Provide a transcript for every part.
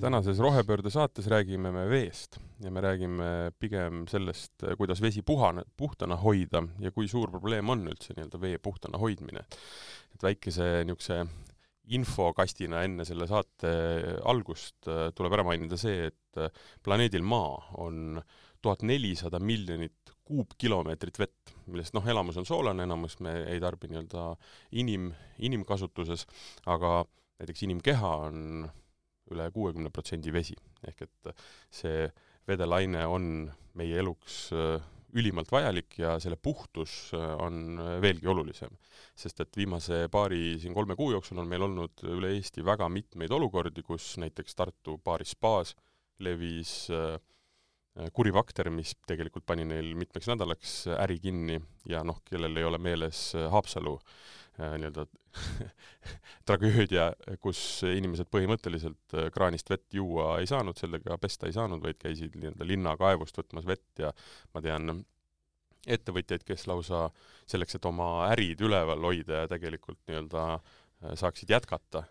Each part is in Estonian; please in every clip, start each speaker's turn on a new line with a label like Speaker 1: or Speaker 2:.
Speaker 1: tänases Rohepöörde saates räägime me veest ja me räägime pigem sellest, kuidas vesi puhane, puhtana hoida ja kui suur probleem on üldse nii-öelda vee puhtana hoidmine. et väikese niisuguse infokastina enne selle saate algust äh, tuleb ära mainida see, et äh, planeedil Maa on tuhat nelisada miljonit kuupkilomeetrit vett, millest noh, elamus on soolane, enamus me ei tarbi nii-öelda inim, inimkasutuses, aga näiteks inimkeha on üle kuuekümne protsendi vesi. ehk et see vedelaine on meie eluks äh, ülimalt vajalik ja selle puhtus äh, on veelgi olulisem. sest et viimase paari, siin kolme kuu jooksul on meil olnud üle Eesti väga mitmeid olukordi, kus näiteks Tartu paaris spaas levis äh, kuri bakter, mis tegelikult pani neil mitmeks nädalaks äri kinni ja noh, kellel ei ole meeles Haapsalu äh, Äh, nii-öelda tragöödia, kus inimesed põhimõtteliselt äh, kraanist vett juua ei saanud, sellega pesta ei saanud, vaid käisid nii-öelda linnakaevust võtmas vett ja ma tean ettevõtjaid, kes lausa selleks, et oma ärid üleval hoida ja tegelikult nii-öelda äh, saaksid jätkata,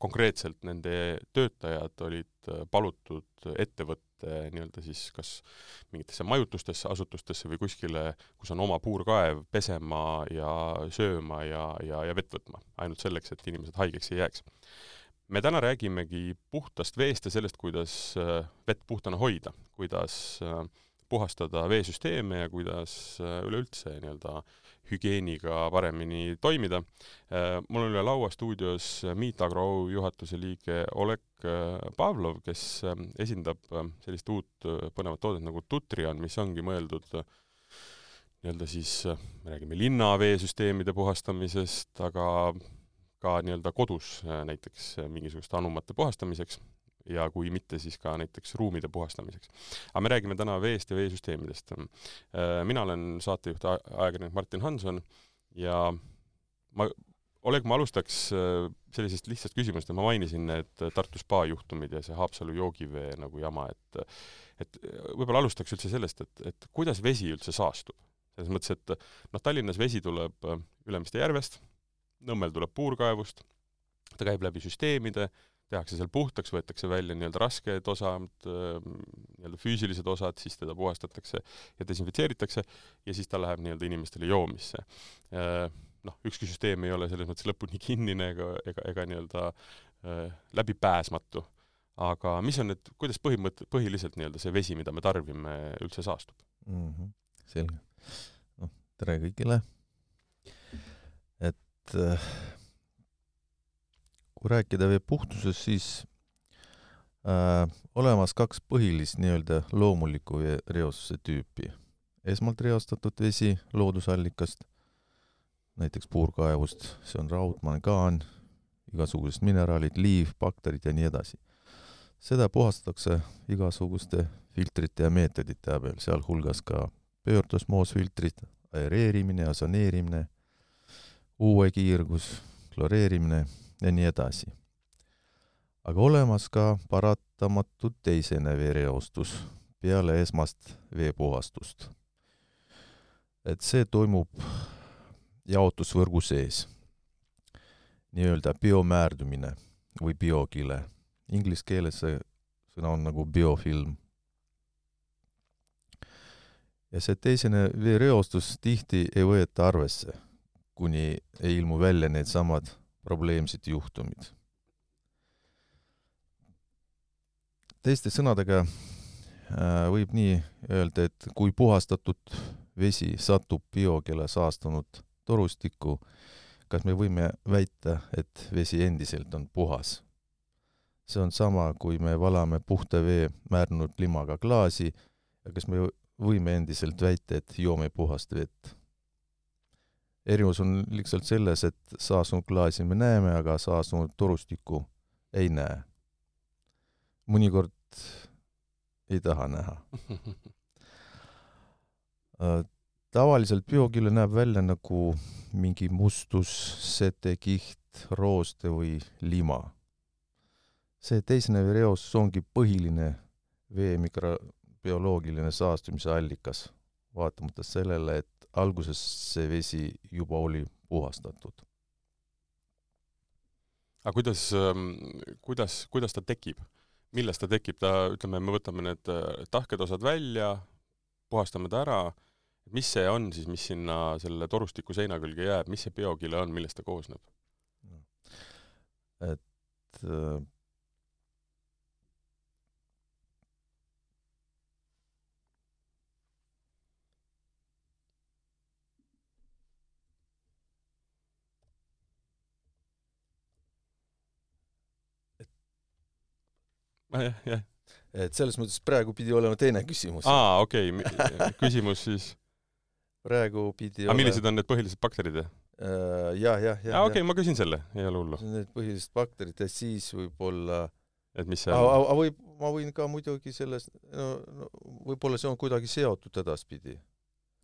Speaker 1: konkreetselt nende töötajad olid palutud ettevõtte et nii-öelda siis kas mingitesse majutustesse, asutustesse või kuskile, kus on oma puurkaev, pesema ja sööma ja, ja, ja vett võtma. ainult selleks, et inimesed haigeks ei jääks. me täna räägimegi puhtast veest ja sellest, kuidas äh, vett puhtana hoida, kuidas äh, puhastada veesüsteeme ja kuidas äh, üleüldse nii-öelda hügieeniga paremini toimida. Äh, mul on üle laua stuudios Meet Agro juhatuse liige Oleg äh, Pavlov, kes esindab sellist uut põnevat toodet nagu Tutrion, mis ongi mõeldud nii-öelda siis, me räägime linnaveesüsteemide puhastamisest, aga ka nii-öelda kodus näiteks mingisuguste anumate puhastamiseks ja kui mitte, siis ka näiteks ruumide puhastamiseks. aga me räägime täna veest ja veesüsteemidest. Äh, mina olen saatejuht, ajakirjanik Martin Hanson ja ma, Oleg, ma alustaks äh, sellisest lihtsast küsimusest, ma mainisin need Tartu spa juhtumid ja see Haapsalu joogivee nagu jama, et et võib-olla alustaks üldse sellest, et, et kuidas vesi üldse saastub? selles mõttes, et noh, Tallinnas vesi tuleb Ülemiste järvest, Nõmmel tuleb puurkaevust, ta käib läbi süsteemide, tehakse seal puhtaks, võetakse välja nii-öelda rasked osad, nii-öelda füüsilised osad, siis teda puhastatakse ja desinfitseeritakse ja siis ta läheb nii-öelda inimestele joomisse. Noh, ükski süsteem ei ole selles mõttes lõpuni kinnine ega, ega, ega nii-öelda läbipääsmatu. aga mis on need, kuidas põhimõte, põhiliselt nii-öelda see vesi, mida me tarbime, üldse saastub
Speaker 2: mm? -hmm. selge. noh, tere kõigile. et kui rääkida vee puhtusest, siis äh, olemas kaks põhilist nii-öelda loomulikku reostuse tüüpi. esmalt reostatud vesi loodusallikast, näiteks puurkaevust, see on raud, mangaan, igasugused mineraalid, liiv, bakterid ja nii edasi. seda puhastatakse igasuguste filtrite ja meetodite abil, sealhulgas ka pöördosmoosfiltrid, aereerimine, asoneerimine, uue kiirgus, kloreerimine ja nii edasi. aga olemas ka paratamatu teisene veereostus peale esmast veepuhastust. et see toimub jaotusvõrgu sees, nii-öelda biomärdumine või biokile. Inglise keeles see sõna on nagu biofilm. ja see teisene veereostus tihti ei võeta arvesse, kuni ei ilmu välja needsamad probleemsed juhtumid. teiste sõnadega äh, võib nii öelda, et kui puhastatud vesi satub biokella saastunud torustikku, kas me võime väita, et vesi endiselt on puhas? see on sama, kui me valame puhta vee määrdunud limaga klaasi ja kas me võime endiselt väita, et joome puhast vett? Erinevus on lihtsalt selles, et saastunud klaasi me näeme, aga saastunud torustikku ei näe. mõnikord ei taha näha äh, tavaliselt biokile näeb välja nagu mingi mustus, setekiht, rooste või lima. see teisene reostus ongi põhiline vee mikrobioloogiline saastumise allikas, vaatamata sellele, et alguses see vesi juba oli puhastatud.
Speaker 1: aga kuidas, kuidas, kuidas ta tekib? millest ta tekib, ta, ütleme, me võtame need äh, tahked osad välja, puhastame ta ära, mis see on siis, mis sinna selle torustiku seina külge jääb, mis see biokile on, millest ta koosneb?
Speaker 2: et
Speaker 1: jah, jah.
Speaker 2: et selles mõttes praegu pidi olema teine küsimus.
Speaker 1: aa, okei okay. küsimus siis
Speaker 2: praegu pidi
Speaker 1: aga millised on need põhilised bakterid?
Speaker 2: Äh, jah, jah, jah.
Speaker 1: aa, okei okay,, ma küsin selle, ei ole hullu.
Speaker 2: Need põhilised bakterid ja siis võib-olla
Speaker 1: et mis see
Speaker 2: on? aga võib, ma võin ka muidugi sellest, no, no võib-olla see on kuidagi seotud edaspidi.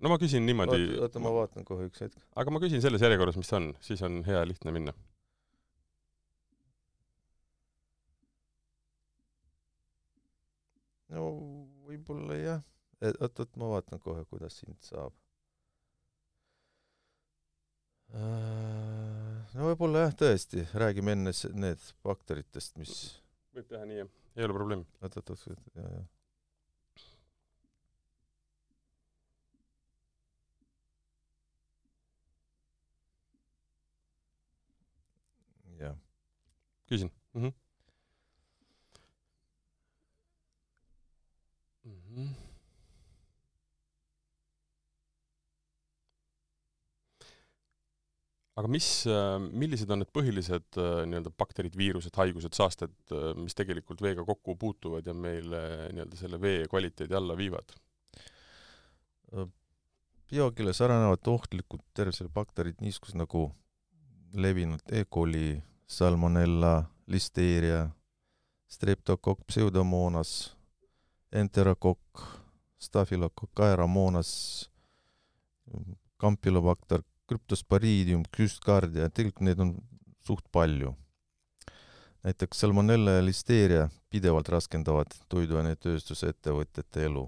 Speaker 1: no ma küsin niimoodi
Speaker 2: oota, ma vaatan kohe üks hetk.
Speaker 1: aga ma küsin selles järjekorras, mis on, siis on hea lihtne minna
Speaker 2: no võib-olla jah, et oot-oot, ma vaatan kohe, kuidas sind saab. Äh, no võib-olla jah, tõesti, räägime enne need bakteritest, mis
Speaker 1: võib teha nii, jah, ei ole probleemi.
Speaker 2: oot-oot-oot, jah, jah. jah.
Speaker 1: küsin mm. -hmm mm. aga mis, äh, millised on need põhilised äh, nii-öelda bakterid, viirused, haigused, saasted, äh, mis tegelikult veega kokku puutuvad ja meile nii-öelda selle vee kvaliteedi alla viivad?
Speaker 2: biokeeles arenevad ohtlikud tervisele bakterid niisugused nagu levinud E. coli, salmonella, listeeria, streptokokk, pseudomonas, enterokokk, stafilokokk aeramoonas, kampylobakter, krüptosporiidium, küstkardia, tegelikult neid on suht palju. näiteks salmonella ja listeeria pidevalt raskendavad toiduainetööstuse ettevõtete elu,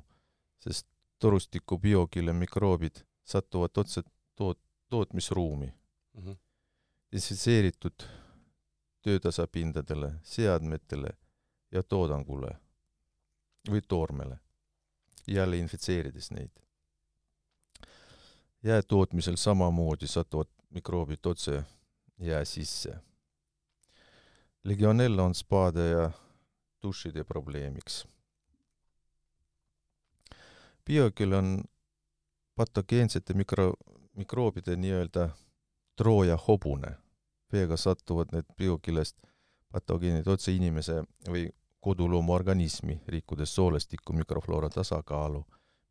Speaker 2: sest torustiku biokille mikroobid satuvad otse toot-, tootmisruumi mm. -hmm. desinfitseeritud töötasapindadele, seadmetele ja toodangule või toormele, jälle infitseerides neid. jäätootmisel samamoodi satuvad mikroobid otse jää sisse. Legionella on spaade ja dušide probleemiks. biokül on patogeensete mikro, mikroobide nii-öelda Trooja hobune. veega satuvad need biokilest patogeenid otse inimese või kodulooma organismi, rikkudes soolestiku mikrofloora tasakaalu,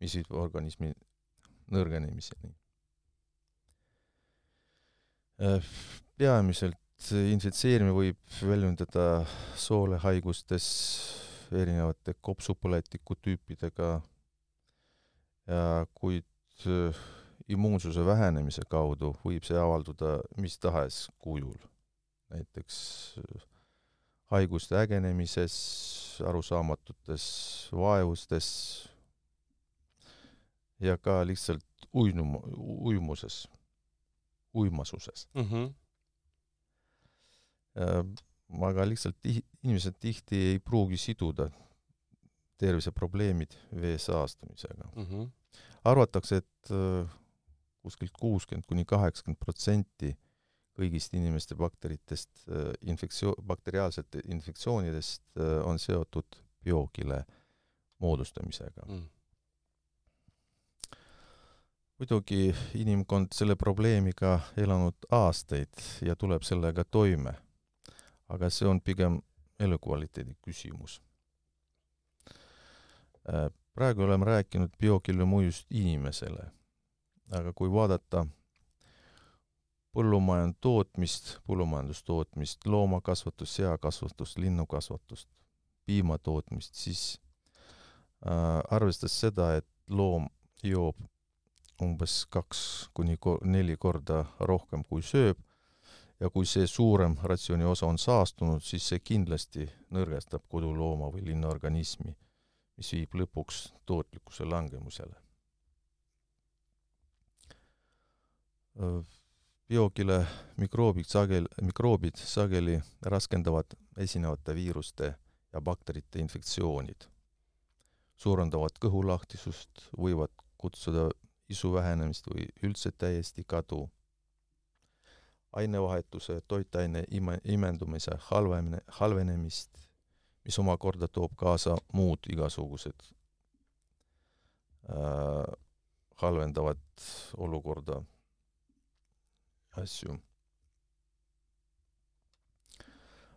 Speaker 2: mis viib organismi nõrgenemiseni. Äh, peamiselt infitseerimine võib väljendada soolehaigustes erinevate kopsupõletiku tüüpidega kuid äh, immuunsuse vähenemise kaudu võib see avalduda mis tahes kujul. näiteks äh, haiguste ägenemises, arusaamatutes vaevustes ja ka lihtsalt uinum-, uimuses, uimasuses mm. -hmm. aga lihtsalt tih-, inimesed tihti ei pruugi siduda terviseprobleemid vee saastumisega mm. -hmm. arvatakse, et äh, kuskilt kuuskümmend kuni kaheksakümmend protsenti kõigist inimeste bakteritest, äh, infektsioon, bakteriaalsete infektsioonidest äh, on seotud biokile moodustamisega mm.. muidugi inimkond selle probleemiga elanud aastaid ja tuleb sellega toime, aga see on pigem elukvaliteedi küsimus. Äh, praegu oleme rääkinud biokile mõjust inimesele, aga kui vaadata põllumajandustootmist, põllumajandustootmist, loomakasvatust, seakasvatust, linnukasvatust, piimatootmist, siis äh, arvestades seda, et loom joob umbes kaks kuni neli korda rohkem, kui sööb, ja kui see suurem ratsiooni osa on saastunud, siis see kindlasti nõrgestab kodulooma või linnaorganismi, mis viib lõpuks tootlikkuse langemusele biokile mikroobid sagel-, mikroobid sageli raskendavad esinevate viiruste ja bakterite infektsioonid, suurendavad kõhulahtisust, võivad kutsuda isu vähenemist või üldse täiesti kadu. ainevahetuse, toitaine ime, imendumise halvemine, halvenemist, mis omakorda toob kaasa muud igasugused äh, halvendavad olukorda asju.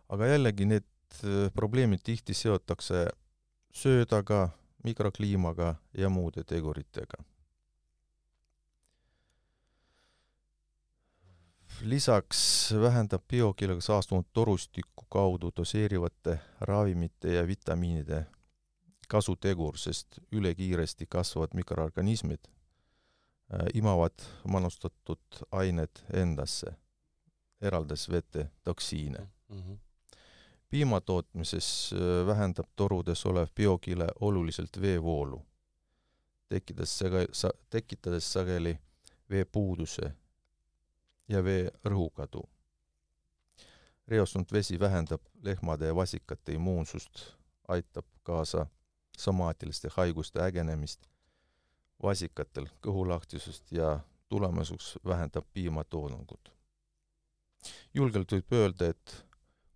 Speaker 2: aga jällegi need äh, probleemid tihti seotakse söödaga, mikrokliimaga ja muude teguritega. lisaks vähendab biokillega saastunud torustiku kaudu doseerivate ravimite ja vitamiinide kasutegur, sest ülekiiresti kasvavad mikroorganismid imavad manustatud ained endasse, eraldades vette toksiine mm. -hmm. piima tootmises äh, vähendab torudes olev biokile oluliselt veevoolu, tekitades sage-, sa-, tekitades sageli veepuuduse ja vee rõhukadu. reostunud vesi vähendab lehmade ja vasikate immuunsust, aitab kaasa somaatiliste haiguste ägenemist vasikatel, kõhulahtisust ja tulemuseks vähendab piimatoodangut. julgelt võib öelda, et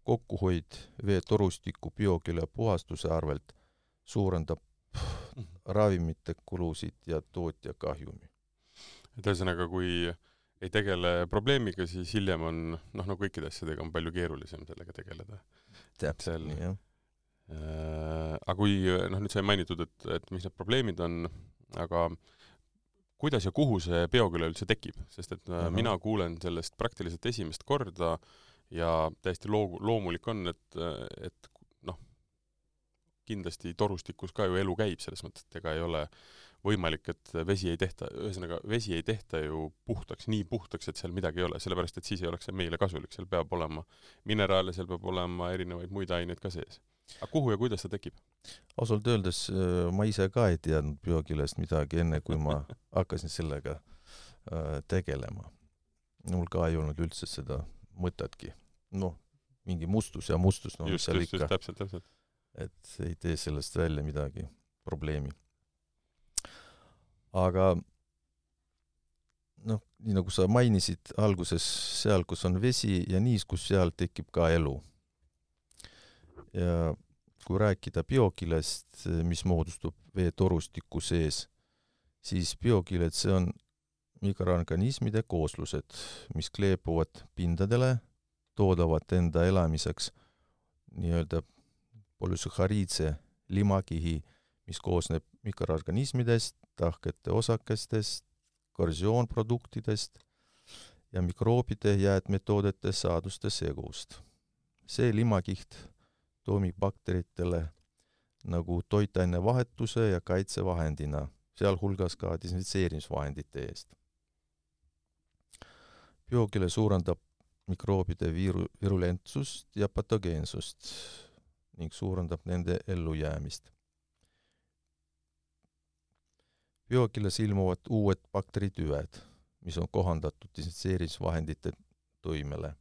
Speaker 2: kokkuhoid veetorustiku bioküle puhastuse arvelt suurendab mhm. ravimite kulusid ja tootja kahjumi.
Speaker 1: et ühesõnaga, kui ei tegele probleemiga, siis hiljem on noh, no kõikide asjadega on palju keerulisem sellega tegeleda.
Speaker 2: täpselt nii, jah
Speaker 1: äh,. aga kui noh, nüüd sai mainitud, et, et mis need probleemid on, aga kuidas ja kuhu see bioküla üldse tekib, sest et äh, -huh. mina kuulen sellest praktiliselt esimest korda ja täiesti loogu-, loomulik on, et, et noh, kindlasti torustikus ka ju elu käib, selles mõttes, et ega ei ole võimalik, et vesi ei tehta, ühesõnaga vesi ei tehta ju puhtaks, nii puhtaks, et seal midagi ei ole, sellepärast et siis ei oleks see meile kasulik, seal peab olema mineraale, seal peab olema erinevaid muid aineid ka sees. Aga kuhu ja kuidas ta tekib?
Speaker 2: ausalt öeldes äh, ma ise ka ei teadnud biokilest midagi, enne kui ma hakkasin sellega äh, tegelema. mul ka ei olnud üldse seda mõtetki. noh, mingi mustus ja mustus, no
Speaker 1: mis seal ikka. täpselt, täpselt.
Speaker 2: et ei tee sellest välja midagi probleemi aga noh, nii nagu sa mainisid alguses, seal, kus on vesi ja niiskus, seal tekib ka elu. Ja kui rääkida biokilest, mis moodustub veetorustiku sees, siis biokiled, see on mikroorganismide kooslused, mis kleepuvad pindadele, toodavad enda elamiseks nii-öelda polüsahariidse limakihi, mis koosneb mikroorganismidest, tahkete osakestest, korrosioonproduktidest ja mikroobide jäätmetoodete saaduste segust. see limakiht toimib bakteritele nagu toitainevahetuse ja kaitsevahendina, sealhulgas ka desinfitseerimisvahendite eest. biokile suurendab mikroobide viiru-, virulentsust ja patogeensust ning suurendab nende ellujäämist biokiles ilmuvad uued bakteritüved, mis on kohandatud desinfitseerimisvahendite toimele.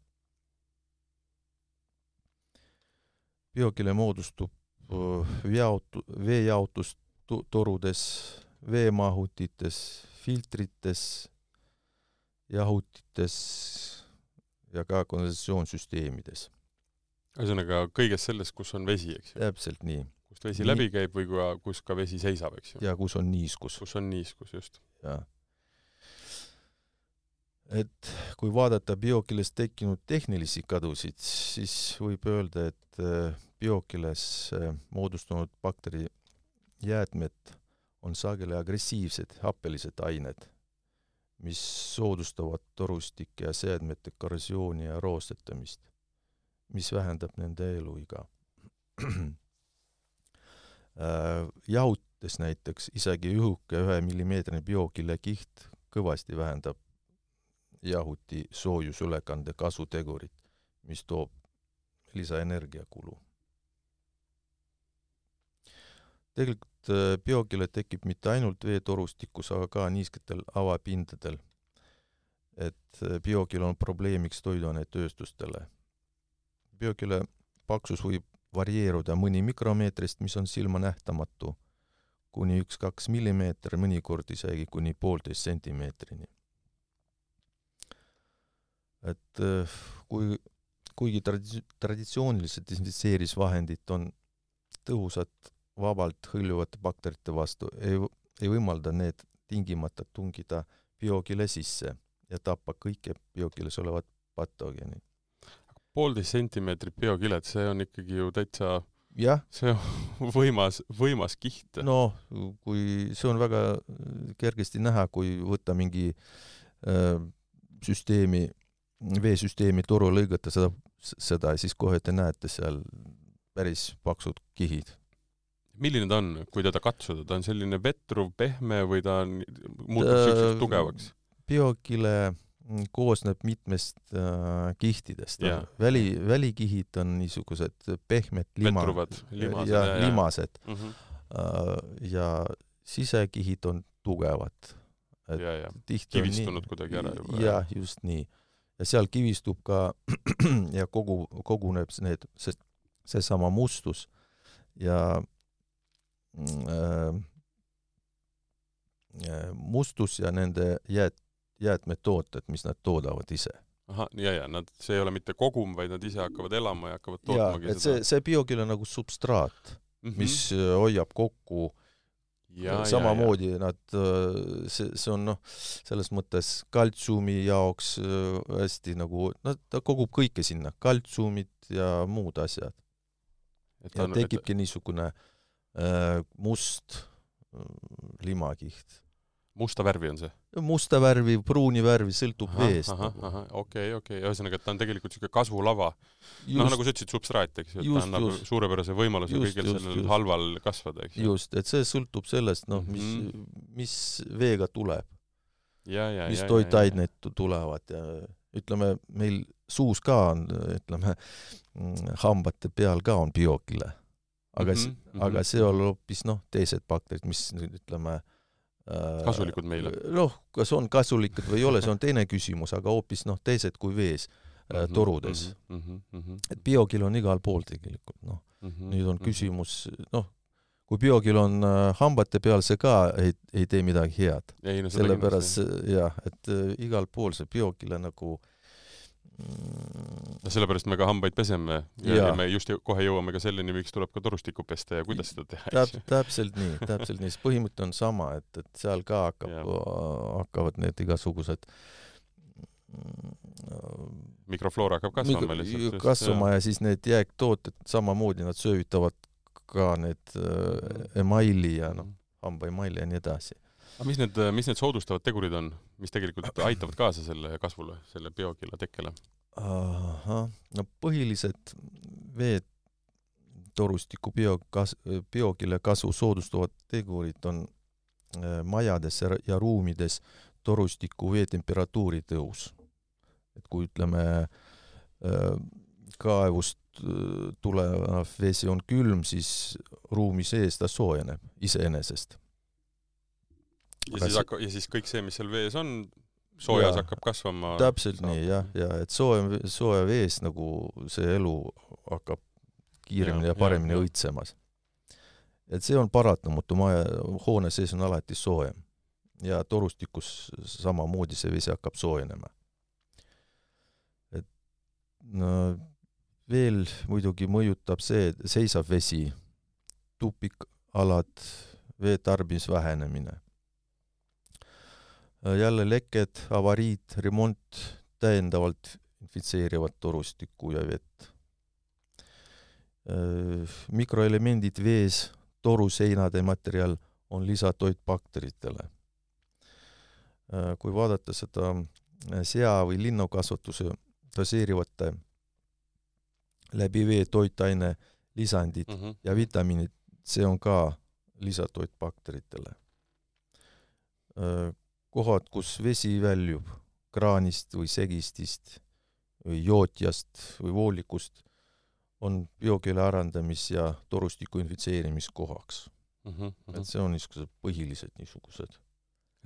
Speaker 2: Biokile moodustub jaotu-, veejaotustorudes, veemahutites, filtrites, jahutites ja ka kondensatsioonsüsteemides.
Speaker 1: ühesõnaga kõiges selles, kus on vesi, eks
Speaker 2: ju? täpselt nii
Speaker 1: kust vesi nii. läbi käib või ka, kus ka vesi seisab, eks ju.
Speaker 2: ja kus on niiskus.
Speaker 1: kus on niiskus, just.
Speaker 2: jah. et kui vaadata biokiles tekkinud tehnilisi kadusid, siis võib öelda, et äh, biokiles äh, moodustunud bakterijäätmed on sageli agressiivsed happelised ained, mis soodustavad torustike ja seadmete korrosiooni ja roostetamist, mis vähendab nende eluiga. Äh, jahutes näiteks isegi õhuke ühemillimeetrine biokille kiht kõvasti vähendab jahuti soojusülekande kasutegurit, mis toob lisaenergiakulu. tegelikult äh, biokile tekib mitte ainult veetorustikus, aga ka niisketel avapindadel, et biokil on probleemiks toiduainetööstustele. biokile paksus võib varieeruda mõni mikromeetrist, mis on silmanähtamatu, kuni üks-kaks millimeeter, mõnikord isegi kuni poolteist sentimeetrini. et äh, kui, kuigi tradi-, traditsioonilised desinfitseerimisvahendid on tõhusad vabalt hõljuvate bakterite vastu, ei, ei võimalda need tingimata tungida biokile sisse ja tappa kõiki biokiles olevat patogeenid
Speaker 1: poolteist sentimeetrit biokilet, see on ikkagi ju täitsa
Speaker 2: jah.
Speaker 1: see on võimas, võimas kiht.
Speaker 2: noh, kui see on väga kergesti näha, kui võtta mingi äh, süsteemi, veesüsteemi toru, lõigata seda, seda ja siis kohe te näete seal päris paksud kihid.
Speaker 1: milline ta on, kui teda katsuda, ta on selline vetruv, pehme või ta on, muutub siukseks tugevaks?
Speaker 2: biokile koosneb mitmest äh, kihtidest väli, välikihid on niisugused pehmed lima,
Speaker 1: limased,
Speaker 2: ja, ja limased
Speaker 1: mm. -hmm.
Speaker 2: Äh, ja sisekihid on tugevad.
Speaker 1: et ja, ja. kivistunud kuidagi ära juba.
Speaker 2: jah, just nii. Ja seal kivistub ka ja kogu, koguneb need, sest seesama mustus ja äh, mustus ja nende jääd, jäätmetooted, mis nad toodavad ise.
Speaker 1: ahah, ja, ja nad, see ei ole mitte kogum, vaid nad ise hakkavad elama ja hakkavad tootmagi
Speaker 2: ja, et seda. see, see biokill on nagu substraat mm, -hmm. mis äh, hoiab kokku samamoodi ja, ja. nad, äh, see, see on noh, selles mõttes kaltsiumi jaoks äh, hästi nagu, no ta kogub kõike sinna, kaltsiumit ja muud asjad. ja on, tekibki et... niisugune äh, must äh, limakiht
Speaker 1: musta värvi on see?
Speaker 2: musta värvi, pruuni värvi, sõltub aha, veest.
Speaker 1: Nagu. okei, okei, ühesõnaga, et ta on tegelikult niisugune kasvulava. noh, nagu sa ütlesid, substraat, eks ju, et ta annab just, suurepärase võimaluse just, kõigil just, sellel just. halval kasvada, eks
Speaker 2: ju. just, et see sõltub sellest, noh, mis mm, -hmm. mis veega tuleb. mis toitained tulevad ja ütleme, meil suus ka on, ütleme, hambate peal ka on biokile. aga mm, -hmm. aga see on hoopis noh, teised bakterid, mis ütleme
Speaker 1: kasulikud meile?
Speaker 2: noh, kas on kasulikud või ei ole, see on teine küsimus, aga hoopis noh, teised kui vees mm -hmm, torudes mm. -hmm, mm -hmm. et biokill on igal pool tegelikult, noh mm -hmm,. nüüd on mhm. küsimus, noh, kui biokill on äh, hambate peal, see ka ei, ei tee midagi head.
Speaker 1: No,
Speaker 2: sellepärast jah, et äh, igal pool see biokille nagu äh,
Speaker 1: sellepärast me ka hambaid peseme ja, ja. ja me just kohe jõuame ka selleni, miks tuleb ka torustikku pesta ja kuidas seda teha.
Speaker 2: täp-, täpselt nii, täpselt nii, see põhimõte on sama, et, et seal ka hakkab, hakkavad need igasugused
Speaker 1: mikrofloora hakkab kasvama
Speaker 2: Mikro, lihtsalt. kasvama ja. ja siis need jääktooted samamoodi, nad söövitavad ka need äh, emaili ja noh, hambaemaili ja nii edasi
Speaker 1: aga mis need, mis need soodustavad tegurid on, mis tegelikult aitavad kaasa selle kasvule, selle biokilla tekkele?
Speaker 2: ahah, no põhilised veed torustiku bio kas-, biokille kasvu soodustavad tegurid on äh, majades ja ruumides torustiku veetemperatuuri tõus. et kui ütleme, äh, kaevust äh, tulev vesi on külm, siis ruumi sees ta soojeneb iseenesest
Speaker 1: ja siis hakka-, ja siis kõik see, mis seal vees on, soojas ja, hakkab kasvama.
Speaker 2: täpselt saab. nii jah, ja et soe, soe vees nagu see elu hakkab kiiremini ja, ja paremini ja, õitsemas. et see on paratamatu, maja, hoone sees on alati soojem. ja torustikus samamoodi see vesi hakkab soojenema. et no veel muidugi mõjutab see seisav vesi, tupikalad, vee tarbimise vähenemine Äh, jälle lekked, avariid, remont täiendavalt infitseerivad torustikku ja vett. Äh, mikroelemendid vees, toruseinade materjal on lisatoit bakteritele. Äh, kui vaadata seda sea- või linnukasvatuse doseerivate läbi vee toitaine lisandid mm -hmm. ja vitamiinid, see on ka lisatoit bakteritele kohad, kus vesi väljub kraanist või segistist või jootjast või voolikust, on biokeele arendamis- ja torustiku infitseerimiskohaks mm. -hmm, mm -hmm. et see on niisugused põhilised niisugused.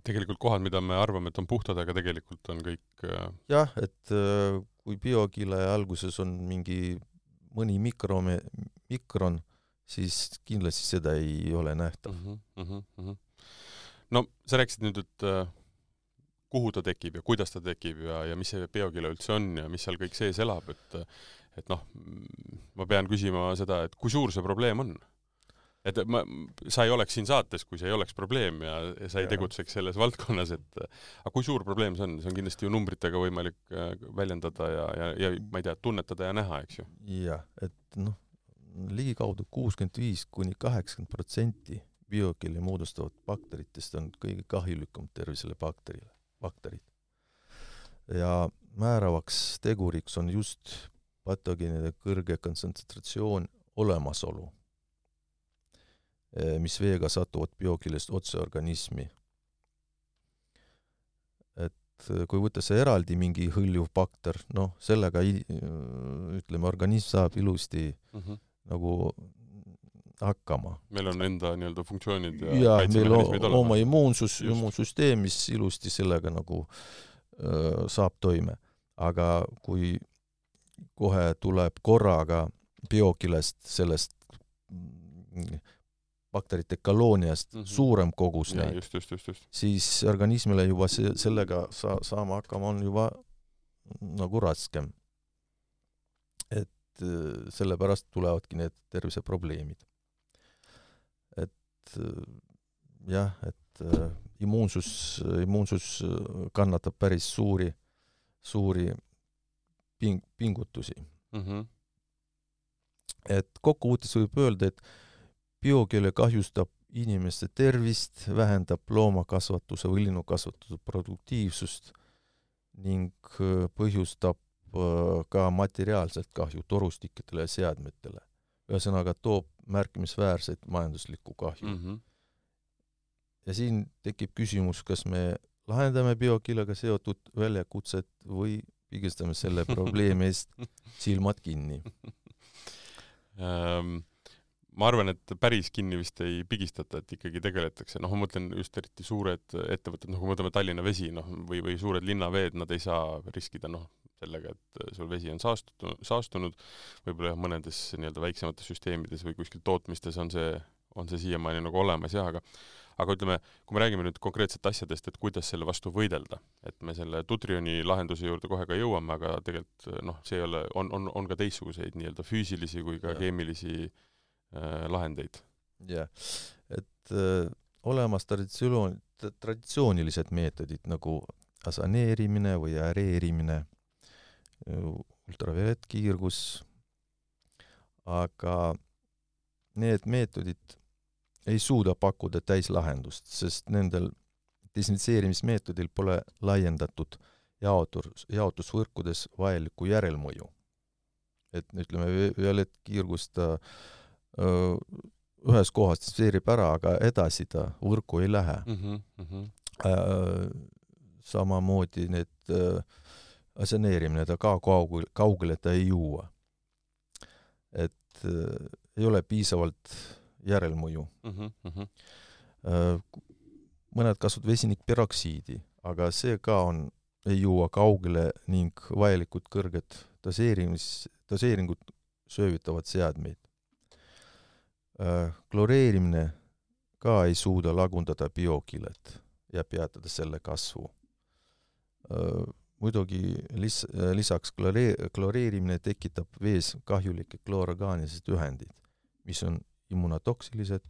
Speaker 1: tegelikult kohad, mida me arvame, et on puhtad, aga tegelikult on kõik äh,
Speaker 2: jah, et äh, kui biokile alguses on mingi mõni mikrome-, mikron, siis kindlasti seda ei ole nähtav
Speaker 1: mm. -hmm, mm -hmm. No sa rääkisid nüüd, et äh, kuhu ta tekib ja kuidas ta tekib ja, ja mis see biokile üldse on ja mis seal kõik sees elab, et et noh, ma pean küsima seda, et kui suur see probleem on et ma, sa ei oleks siin saates, kui see ei oleks probleem ja, ja sa ei ja. tegutseks selles valdkonnas, et aga kui suur probleem see on, see on kindlasti ju numbritega võimalik äh, väljendada ja, ja, ja ma ei tea, tunnetada ja näha, eks ju.
Speaker 2: jah, et noh, ligikaudu kuuskümmend viis kuni kaheksakümmend protsenti biokeeli moodustavat bakteritest on kõige kahjulikum tervisele bakterile, bakterid. ja määravaks teguriks on just patogeenide kõrge kontsentratsioon olemasolu Eh, mis veega satuvad biokillest otse organismi. et eh, kui võtta see eraldi mingi hõljuv bakter, noh, sellega ütleme, organism saab ilusti mm -hmm. nagu hakkama.
Speaker 1: meil on enda nii-öelda funktsioonid
Speaker 2: ja, ja meil on oma immuunsus, immuunsüsteem, mis ilusti sellega nagu öö, saab toime. aga kui kohe tuleb korraga biokilest sellest bakterite kolooniast mm -hmm. suurem kogus
Speaker 1: ja, neid,
Speaker 2: siis organismile juba see, sellega sa-, saama hakkama on juba nagu raskem. et äh, sellepärast tulevadki need terviseprobleemid. Et äh, jah, et äh, immuunsus, immuunsus kannatab päris suuri, suuri ping-, pingutusi mm. -hmm. et kokkuvõttes võib öelda, et biokeele kahjustab inimeste tervist, vähendab loomakasvatuse või linnukasvatuse produktiivsust ning äh, põhjustab äh, ka materiaalset kahju torustikele ja seadmetele. ühesõnaga, toob märkimisväärset majanduslikku kahju mm. -hmm. ja siin tekib küsimus, kas me lahendame biokeelega seotud väljakutset või pigistame selle probleemi eest silmad kinni
Speaker 1: um ma arvan, et päris kinni vist ei pigistata, et ikkagi tegeletakse, noh, ma mõtlen just eriti suured ettevõtted, noh, kui me võtame Tallinna Vesi, noh, või, või suured linnaveed, nad ei saa riskida, noh, sellega, et sul vesi on saastunud, saastunud, võib-olla jah, mõnedes nii-öelda väiksemates süsteemides või kuskil tootmistes on see, on see siiamaani nagu olemas jah, aga aga ütleme, kui me räägime nüüd konkreetselt asjadest, et kuidas selle vastu võidelda, et me selle Tutrioni lahenduse juurde kohe ka jõuame, aga tegelikult noh, see ei ole, on, on, on ka teistsuguseid nii-öelda füüsilisi kui ka ja. keemilisi äh, lahendeid.
Speaker 2: jah, et äh, olemas traditsioon, traditsioonilised meetodid nagu asaneerimine või aereerimine, ultraviolettkiirgus, aga need meetodid ei suuda pakkuda täislahendust, sest nendel desinfitseerimismeetodil pole laiendatud jaotus, jaotusvõrkudes vajalikku järelmõju. et ütleme, violettkiirgust ta äh, ühes kohas desinfitseerib ära, aga edasi ta võrku ei lähe mm. -hmm. samamoodi need aseneerimine, ta ka kaugele, kaugele ta ei jõua. et ei ole piisavalt järelmõju mm. -hmm. mõned kasutavad vesinikperoksiidi, aga see ka on, ei jõua kaugele ning vajalikud kõrged doseerimis, doseeringut söövitavad seadmeid kloreerimine ka ei suuda lagundada biokilet ja peatada selle kasvu. Äh, muidugi lis-, äh, lisaks kloree-, kloreerimine tekitab vees kahjulikke kloororgaanised ühendid, mis on immunotoksilised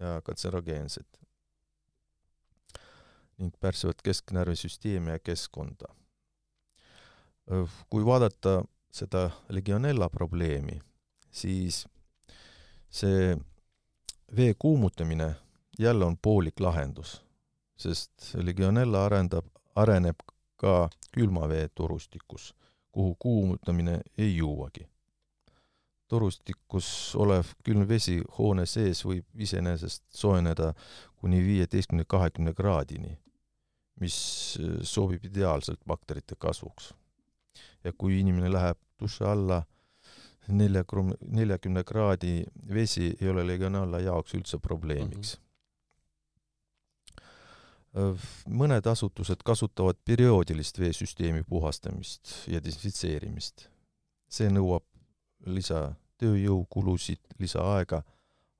Speaker 2: ja kantserogeensed ning pärsivad kesknärvisüsteemi ja keskkonda. kui vaadata seda legionella probleemi, siis see vee kuumutamine jälle on poolik lahendus, sest Legionella arendab, areneb ka külmavee torustikus, kuhu kuumutamine ei jõuagi. torustikus olev külm vesi hoone sees võib iseenesest soojeneda kuni viieteistkümne, kahekümne kraadini, mis sobib ideaalselt bakterite kasvuks. ja kui inimene läheb duši alla nelja krum-, neljakümne kraadi vesi ei ole legionaalla jaoks üldse probleemiks mm. mõned asutused kasutavad perioodilist veesüsteemi puhastamist ja desinfitseerimist. see nõuab lisatööjõukulusid, lisaaega,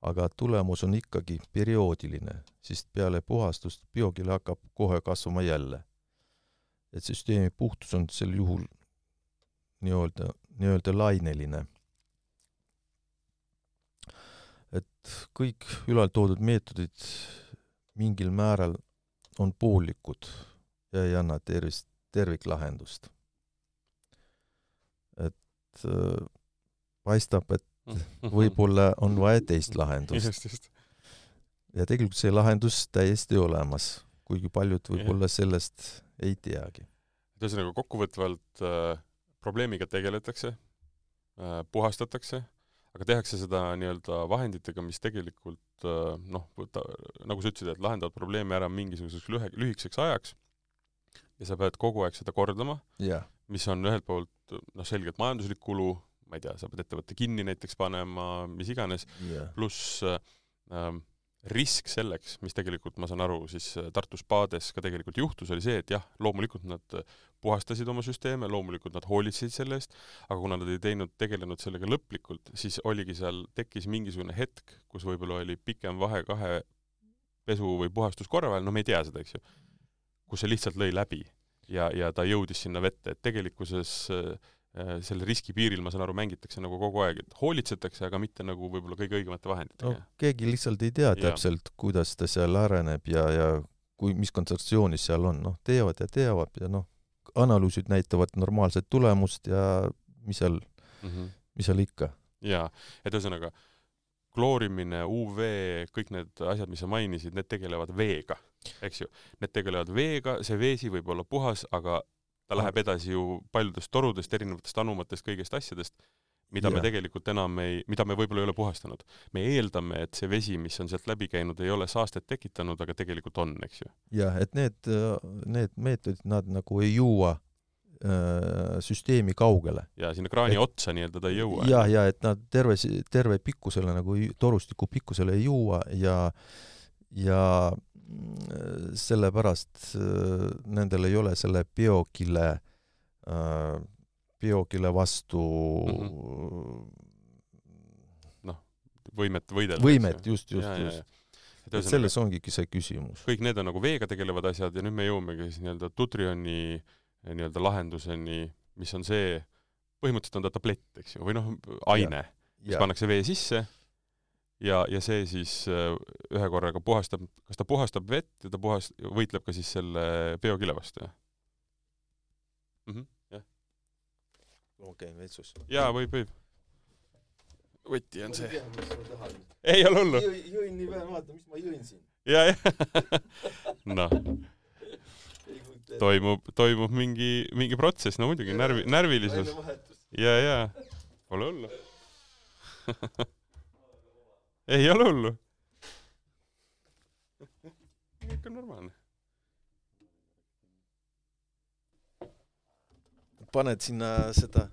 Speaker 2: aga tulemus on ikkagi perioodiline, sest peale puhastust biokeel hakkab kohe kasvama jälle. et süsteemi puhtus on sel juhul nii-öelda, nii-öelda laineline. Et kõik ülaltoodud meetodid mingil määral on poolikud ja ei anna tervist, terviklahendust. et äh, paistab, et võib-olla on vaja teist lahendust. ja tegelikult see lahendus täiesti olemas, kuigi paljud võib-olla sellest ei teagi.
Speaker 1: ühesõnaga kokkuvõtvalt äh, probleemiga tegeletakse äh,, puhastatakse, aga tehakse seda nii-öelda vahenditega, mis tegelikult äh, noh, nagu sa ütlesid, et lahendavad probleemi ära mingisuguseks lühe, lühikeseks ajaks ja sa pead kogu aeg seda kordama
Speaker 2: yeah.,
Speaker 1: mis on ühelt poolt noh, selgelt majanduslik kulu, ma ei tea, sa pead ettevõtte kinni näiteks panema, mis iganes
Speaker 2: yeah.,
Speaker 1: pluss äh, risk selleks, mis tegelikult, ma saan aru, siis Tartu spaades ka tegelikult juhtus, oli see, et jah, loomulikult nad puhastasid oma süsteeme, loomulikult nad hoolitsesid selle eest, aga kuna nad ei teinud, tegelenud sellega lõplikult, siis oligi seal, tekkis mingisugune hetk, kus võib-olla oli pikem vahe kahe pesu- või puhastuskorra vahel, no me ei tea seda, eks ju, kus see lihtsalt lõi läbi ja, ja ta jõudis sinna vette, et tegelikkuses äh, selle riski piiril, ma saan aru, mängitakse nagu kogu aeg, et hoolitsetakse, aga mitte nagu võib-olla kõige õigemate vahenditega
Speaker 2: no,. keegi lihtsalt ei tea täpselt, kuidas ta seal areneb ja, ja kui, mis kontseptsioonis seal on, noh, teevad ja teavad ja noh, analüüsid näitavad normaalset tulemust ja mis seal mm, -hmm. mis seal ikka.
Speaker 1: jaa, et ühesõnaga, kloorimine, UV, kõik need asjad, mis sa mainisid, need tegelevad veega, eks ju. Need tegelevad veega, see veesi võib olla puhas, aga ta läheb edasi ju paljudest torudest, erinevatest anumatest, kõigest asjadest, mida ja. me tegelikult enam ei, mida me võib-olla ei ole puhastanud. me eeldame, et see vesi, mis on sealt läbi käinud, ei ole saastet tekitanud, aga tegelikult on, eks ju.
Speaker 2: jah, et need, need meetodid, nad nagu ei jõua äh, süsteemi kaugele.
Speaker 1: ja sinna kraani et, otsa nii-öelda ta ei jõua.
Speaker 2: jah, ja et nad terve, terve pikkusele nagu torustiku pikkusele ei jõua ja ja sellepärast äh, nendel ei ole selle biokile, äh, biokile vastu mm -hmm.
Speaker 1: noh, võimet võidelda.
Speaker 2: võimet, just, just, just. et, selles ongi see küsimus.
Speaker 1: kõik need on nagu veega tegelevad asjad ja nüüd me jõuamegi siis nii-öelda Tutrioni eh, nii-öelda lahenduseni, mis on see, põhimõtteliselt on ta tablett, eks ju, või noh, aine, mis pannakse vee sisse ja, ja see siis äh, ühe korraga puhastab, kas ta puhastab vett ja ta puhast-, võitleb ka siis selle biokile vastu, jah mm -hmm,? jah.
Speaker 2: ma käin vetsus.
Speaker 1: jaa, võib, võib. võti on see. ei ole hullu.
Speaker 2: jõin nii vähe, vaata, mis ma jõin siin.
Speaker 1: ja, jah. noh. toimub, toimub mingi, mingi protsess, no muidugi, närvi, närvilisus. ja, ja. Pole hullu ei ole hullu. kõik on normaalne.
Speaker 2: paned sinna seda?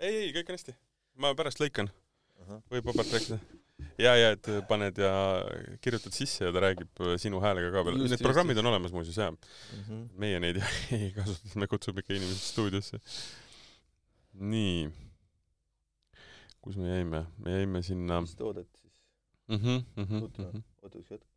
Speaker 1: ei, ei, kõik on hästi. ma pärast lõikan. võib vabalt rääkida. ja, ja et paned ja kirjutad sisse ja ta räägib sinu häälega ka veel. Need programmid just. on olemas muuseas jah mm. -hmm. meie neid ei kasuta, me kutsume ikka inimesed stuudiosse. nii kus me jäime, me jäime sinna.
Speaker 2: mis toodet siis
Speaker 1: mm? -hmm, mm -hmm, mm -hmm.,
Speaker 2: oota üks hetk.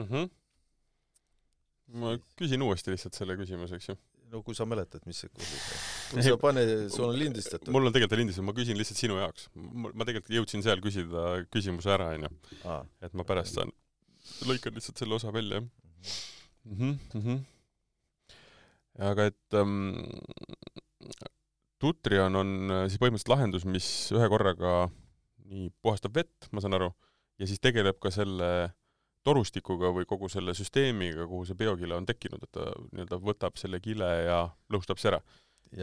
Speaker 1: Mm. -hmm. ma küsin uuesti lihtsalt selle küsimuse, eks ju.
Speaker 2: no kui sa mäletad, mis see küsimus on. sa pane, sul on lindistatud.
Speaker 1: mul on tegelikult lindistatud, ma küsin lihtsalt sinu jaoks. ma tegelikult jõudsin seal küsida küsimuse ära, onju. et ma pärast saan, lõikan lihtsalt selle osa välja, jah mm. -hmm, mm -hmm. aga et ähm, Tutrion on äh, siis põhimõtteliselt lahendus, mis ühe korraga nii puhastab vett, ma saan aru, ja siis tegeleb ka selle torustikuga või kogu selle süsteemiga, kuhu see biokile on tekkinud, et ta nii-öelda võtab selle kile ja lõhustab see ära.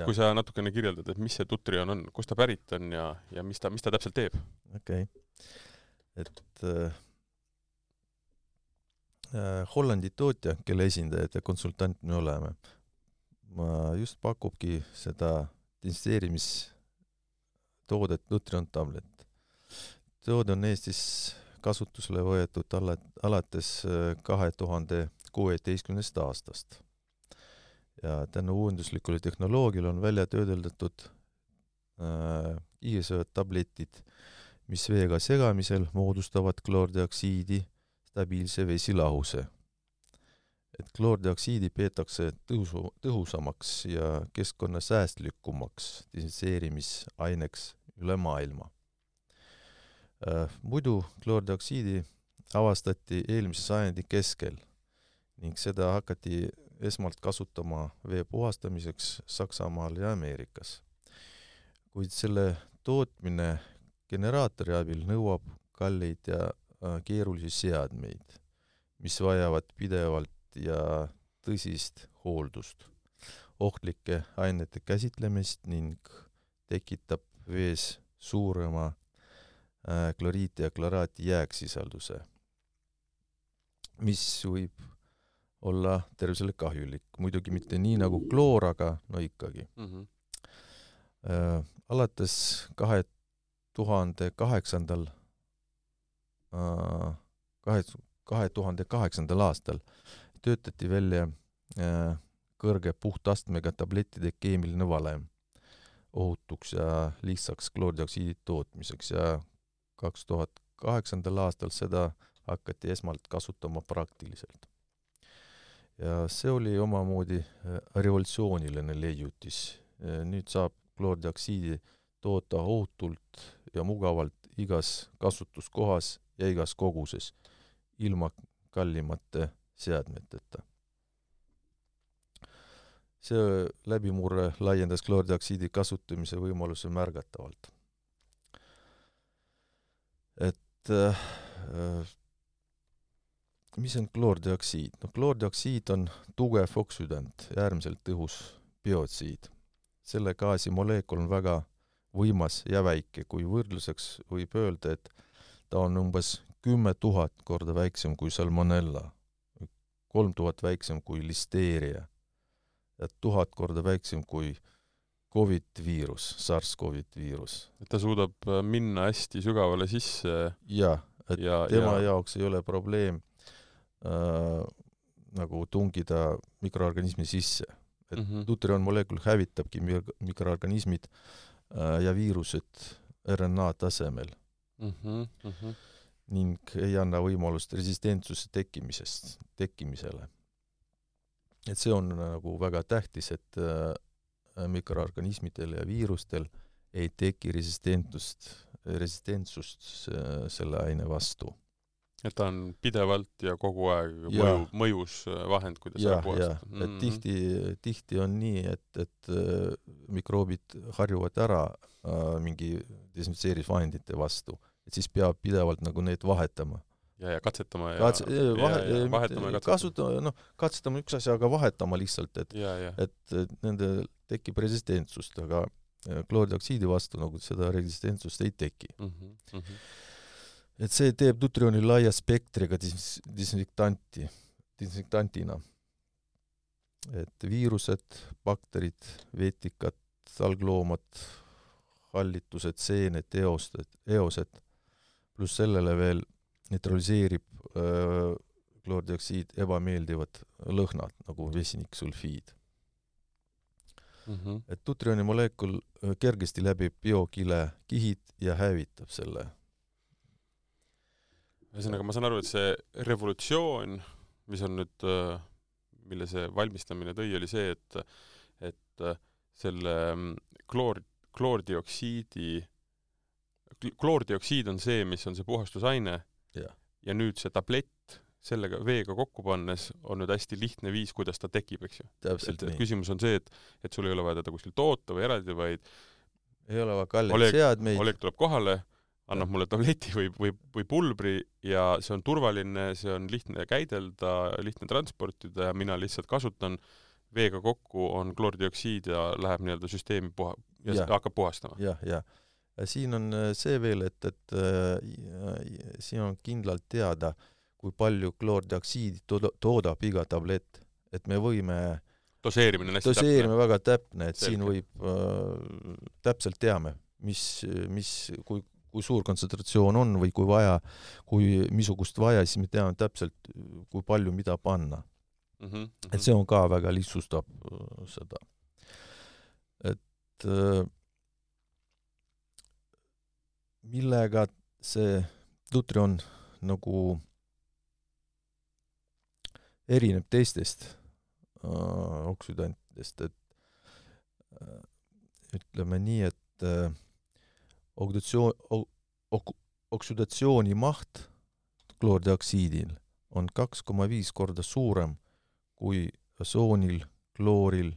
Speaker 1: kui sa natukene kirjeldad, et mis see Tutrion on, kust ta pärit on ja, ja mis ta, mis ta täpselt teeb?
Speaker 2: okei okay., et äh, äh, Hollandi tootja, kelle esindajad ja konsultant me oleme, ma just pakubki seda desinfitseerimistoodet Nutrion Tablet. toode on Eestis kasutusele võetud ala, alates äh, kahe tuhande kuueteistkümnendast aastast. ja tänu uuenduslikule tehnoloogiale on välja töödeldatud äh, kiirsööd tabletid, mis veega segamisel moodustavad kloordioksiidi stabiilse vesilahuse. et kloordioksiidi peetakse tõhusu, tõhusamaks ja keskkonnasäästlikumaks desinfitseerimisaineks üle maailma muidu kloordioksiidi avastati eelmise sajandi keskel ning seda hakati esmalt kasutama vee puhastamiseks Saksamaal ja Ameerikas. kuid selle tootmine generaatori abil nõuab kalleid ja äh, keerulisi seadmeid, mis vajavad pidevalt ja tõsist hooldust, ohtlike ainete käsitlemist ning tekitab vees suurema Äh, kloriiti ja kloraati jääksisalduse, mis võib olla tervisele kahjulik, muidugi mitte nii nagu kloor, aga no ikkagi mm. -hmm. Äh, alates kahe tuhande kaheksandal äh,, kahe, kahe tuhande kaheksandal aastal töötati välja äh, kõrge puhtastmega tablettide keemiline valem ohutuks ja lihtsaks kloordioksiidi tootmiseks ja kaks tuhat kaheksandal aastal seda hakati esmalt kasutama praktiliselt. ja see oli omamoodi äh, revolutsiooniline leiutis. Äh, nüüd saab kloordioksiidi toota ohutult ja mugavalt igas kasutuskohas ja igas koguses, ilma kallimate seadmeteta. see läbimurre laiendas kloordioksiidi kasutamise võimaluse märgatavalt et äh, mis on kloordioksiid? noh, kloordioksiid on tugev oksüdant ja äärmiselt tõhus biotsiid. selle gaasi molekul on väga võimas ja väike, kui võrdluseks võib öelda, et ta on umbes kümme tuhat korda väiksem kui salmonella, kolm tuhat väiksem kui listeeria ja tuhat korda väiksem kui äh, Covid viirus, SARS-Covid viirus.
Speaker 1: et ta suudab äh, minna hästi sügavale sisse
Speaker 2: jah, et ja, tema ja... jaoks ei ole probleem äh, nagu tungida mikroorganismi sisse. et mm -hmm. nutrionmolekul hävitabki mikroorganismid äh, ja viirused RNA tasemel mm. -hmm, mm -hmm. ning ei anna võimalust resistentsuse tekkimisest, tekkimisele. et see on nagu väga tähtis, et äh, mikroorganismidel ja viirustel ei teki resistentsust, resistentsust selle aine vastu.
Speaker 1: et ta on pidevalt ja kogu aeg ja. mõju, mõjus vahend, kuidas
Speaker 2: ja, ära puhastada. Mm -hmm. et mhm. tihti, tihti on nii, et, et äh, mikroobid harjuvad ära äh, mingi desinfitseerimisvahendite vastu, et siis peab pidevalt nagu neid vahetama
Speaker 1: ja, ja katsetama ja
Speaker 2: Katse, vahe, ja, ja vahetama ja katsetama. kasutama, noh, katsetama üks asi, aga vahetama lihtsalt, et et, et nende tekib resistentsust, aga kloordioksiidi vastu nagu seda resistentsust ei teki mm. -hmm. Mm -hmm. et see teeb Nutrioni laia spektriga dis-, disinfektanti, disinfektantina. et viirused, bakterid, veetikad, algloomad, hallitused, seened, eosed, eosed, pluss sellele veel neutraliseerib äh, kloordioksiid ebameeldivad lõhnad nagu vesiniksulfiid mm. -hmm. et tutrioni molekul äh, kergesti läbib biokile kihid ja hävitab selle.
Speaker 1: ühesõnaga, ma saan aru, et see revolutsioon mis on nüüd, mille see valmistamine tõi, oli see, et, et selle mm, kloor, kloordioksiidi, kloordioksiid on see, mis on see puhastusaine
Speaker 2: ja,
Speaker 1: ja nüüd see tablett sellega veega kokku pannes on nüüd hästi lihtne viis, kuidas ta tekib, eks ju.
Speaker 2: täpselt
Speaker 1: et,
Speaker 2: nii.
Speaker 1: küsimus on see, et, et sul ei ole vaja teda kuskil toota või eraldi, vaid
Speaker 2: ei ole vaja kalleid seadmeid,
Speaker 1: Oleg tuleb kohale, annab mulle tableti või, või, või pulbri ja see on turvaline, see on lihtne käidelda, lihtne transportida ja mina lihtsalt kasutan, veega kokku on kloordioksiid ja läheb nii-öelda süsteemi puha- ja
Speaker 2: Jah.
Speaker 1: s- hakkab puhastama.
Speaker 2: jah, jah. siin on äh, see veel, et, et äh, siin on kindlalt teada, kui palju kloordioksiidi tooda- toodab iga tablett. et me võime,
Speaker 1: doseerimine on hästi
Speaker 2: doseerime väga täpne, et siin
Speaker 1: Selge.
Speaker 2: võib äh,, täpselt teame, mis, mis, kui, kui suur kontsentratsioon on või kui vaja, kui missugust vaja, siis me teame täpselt, kui palju mida panna.
Speaker 1: mm. -hmm.
Speaker 2: et see on ka väga lihtsustab äh, seda. et äh, millega see Dutrion nagu erineb teistest äh, oksüdantidest, et äh, ütleme nii, et äh, oksüdatsioon, ok, oksüdatsiooni maht kloordioksiidil on kaks koma viis korda suurem kui osoonil, klooril,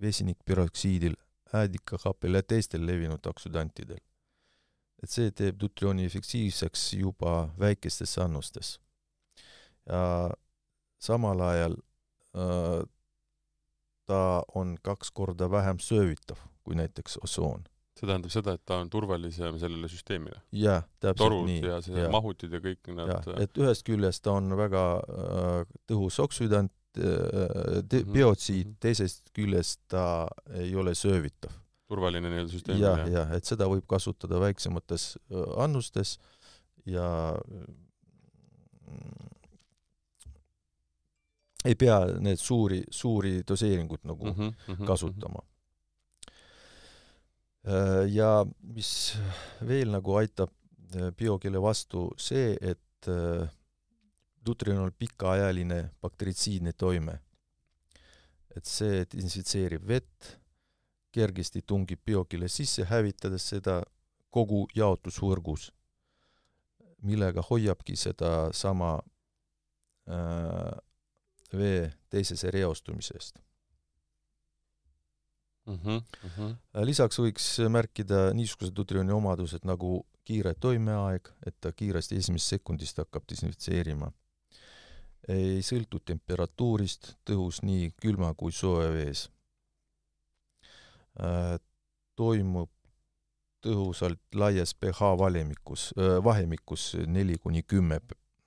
Speaker 2: vesinikperoksiidil, äädikahapel ja teistel levinud oksüdantidel. et see teeb dutrioni efektiivseks juba väikestes annustes. ja samal ajal äh, ta on kaks korda vähem söövitav kui näiteks osoon.
Speaker 1: see tähendab seda, et ta on turvalisem sellele süsteemile.
Speaker 2: jah, täpselt
Speaker 1: torud
Speaker 2: nii.
Speaker 1: ja see
Speaker 2: ja.
Speaker 1: mahutid ja kõik nad,
Speaker 2: et ühest küljest ta on väga äh, tõhus oksüdant äh,,
Speaker 1: Mhm,
Speaker 2: biotsiid
Speaker 1: mhm.,
Speaker 2: teisest küljest ta ei ole söövitav.
Speaker 1: turvaline nii-öelda süsteem
Speaker 2: jah, jah, et seda võib kasutada väiksemates äh, annustes ja mm, ei pea need suuri, suuri doseeringuid nagu
Speaker 1: mm -hmm,
Speaker 2: kasutama. ja mis veel nagu aitab äh, biokeele vastu see, et äh, dutril on pikaajaline bakteritsiidne toime. et see desinfitseerib vett, kergesti tungib biokeele sisse, hävitades seda kogu jaotusvõrgus, millega hoiabki sedasama äh, vee teisese reostumisest.
Speaker 1: mm. -hmm.
Speaker 2: lisaks võiks märkida niisugused dutrioni omadused nagu kiire toimeaeg, et ta kiiresti esimesest sekundist hakkab desinfitseerima. ei sõltu temperatuurist, tõhus nii külma kui sooja vees. toimub tõhusalt laias pH valemikus, vahemikus neli kuni kümme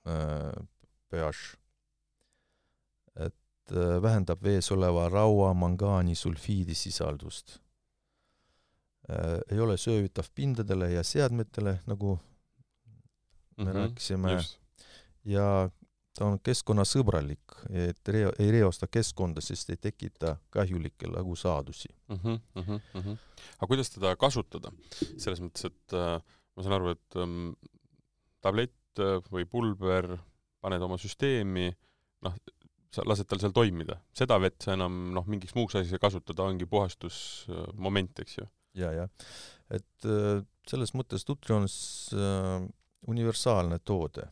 Speaker 2: pH. Et äh, vähendab vees oleva raua, mangaani, sulfiidi sisaldust. ei ole söövitav pindadele ja seadmetele, nagu me rääkisime,
Speaker 1: Mhm, just,
Speaker 2: ja ta on keskkonnasõbralik, et reo-, ei reosta keskkonda, sest ei tekita kahjulikke lagusaadusi.
Speaker 1: mm. -hmm, mm -hmm. aga kuidas teda kasutada? selles mõttes, et äh, ma saan aru, et ähm, tablett äh, või pulber paned oma süsteemi, noh, sa lased tal seal toimida. seda vett sa enam noh, mingiks muuks asjaks ei kasuta, ta ongi puhastusmoment, eks ju.
Speaker 2: ja, jah, et äh, selles mõttes Dutri on äh, universaalne toode,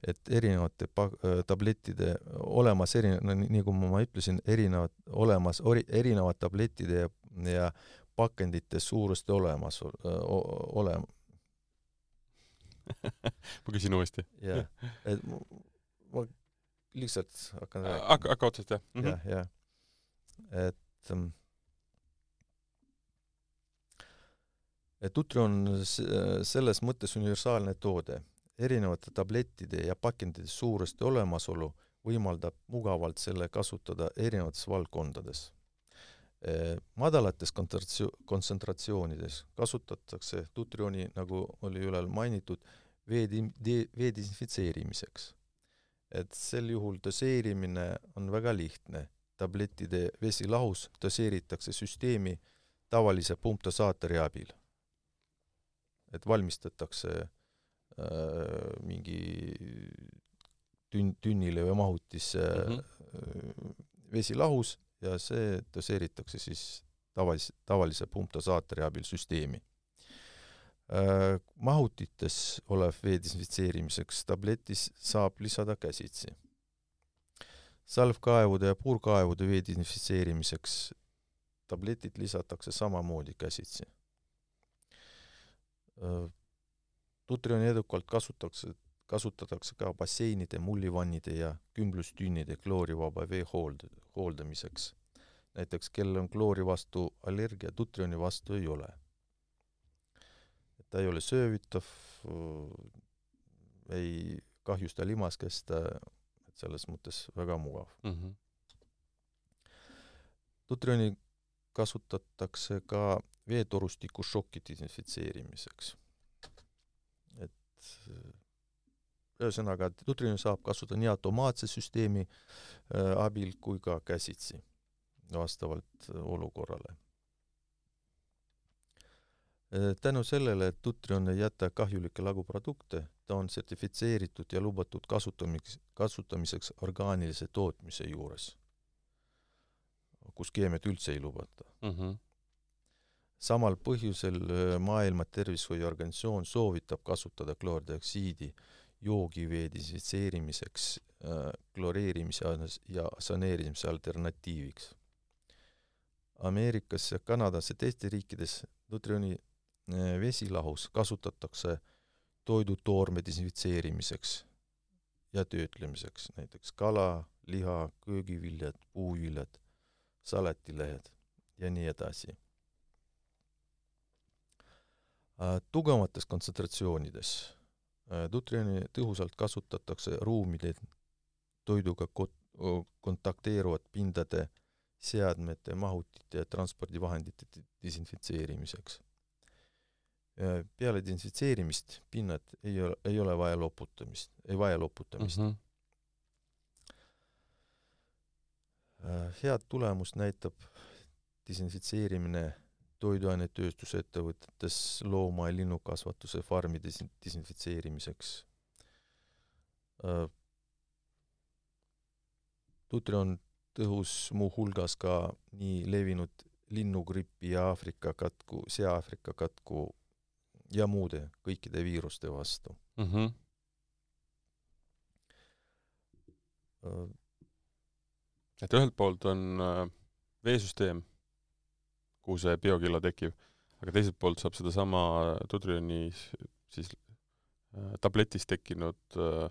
Speaker 2: et erinevate pa-, tablettide olemas eri-, kui ma ütlesin, erinevad olemas, erinevad tablettide ja, ja pakendite suuruste olemas, olema,
Speaker 1: ma küsin uuesti.
Speaker 2: jah, et ma lihtsalt hakkan rääkima.
Speaker 1: hakka, hakka otsast jah mm. -hmm.
Speaker 2: jah, jah. et ähm, et Utri on s- selles mõttes universaalne toode. erinevate tablettide ja pakendite suuruste olemasolu võimaldab mugavalt selle kasutada erinevates valdkondades. madalates kontsentratsioon, kontsentratsioonides kasutatakse Tutrioni, nagu oli ülal mainitud, vee, vee desinfitseerimiseks et sel juhul doseerimine on väga lihtne. tablettide vesilahus doseeritakse süsteemi tavalise pumpdosaatori abil. et valmistatakse äh, mingi tünn, tünnile või mahutisse mm -hmm. vesi lahus ja see doseeritakse siis tavalise, tavalise pumpdosaatori abil süsteemi. Mahutites olev vee desinfitseerimiseks tabletis saab lisada käsitsi. salvkaevude ja puurkaevude vee desinfitseerimiseks tabletid lisatakse samamoodi käsitsi. Tutrioni edukalt kasutatakse, kasutatakse ka basseinide, mullivannide ja kümblustünnide kloorivaba vee hoolde, hooldamiseks. näiteks kellel on kloori vastu allergia, tutrioni vastu ei ole. Ta ei ole söövitav, ei kahjusta limaskesta, et selles mõttes väga mugav
Speaker 1: mm. -hmm.
Speaker 2: tutrioni kasutatakse ka veetorustiku šoki desinfitseerimiseks. et ühesõnaga, tutrioni saab kasutada nii automaatse süsteemi äh, abil kui ka käsitsi, vastavalt olukorrale. Tänu sellele, et tutrion ei jäta kahjulikke laguprodukte, ta on sertifitseeritud ja lubatud kasutamiseks, kasutamiseks orgaanilise tootmise juures kus keemiat üldse ei lubata
Speaker 1: mm. -hmm.
Speaker 2: samal põhjusel Maailma Tervishoiuorganisatsioon soovitab kasutada kloordioksiidi joogivee desinfitseerimiseks äh, kloreerimise ja saneerimise alternatiiviks. Ameerikas ja Kanadas ja teistes riikides nutrioni äh, vesilahus kasutatakse toidutoorme desinfitseerimiseks ja töötlemiseks, näiteks kala, liha, köögiviljad, puuviljad saletilehed ja nii edasi. tugevamates kontsentratsioonides tutrioni tõhusalt kasutatakse ruumide toiduga kot-, kontakteeruvat pindade, seadmete, mahutite ja transpordivahendite desinfitseerimiseks. Peale desinfitseerimist pinnad ei ole, ei ole vaja loputamist, ei vaja loputamist mm. -hmm head tulemust näitab desinfitseerimine toiduainetööstusettevõtetes looma- ja linnukasvatuse farmi desin-, desinfitseerimiseks. tutri on tõhus muuhulgas ka nii levinud linnugripi ja Aafrika katku, Sea-Aafrika katku ja muude kõikide viiruste vastu
Speaker 1: mm. -hmm. et ühelt poolt on äh, veesüsteem, kuhu see biokilo tekib, aga teiselt poolt saab sedasama tudrioni siis äh, tabletis tekkinud äh,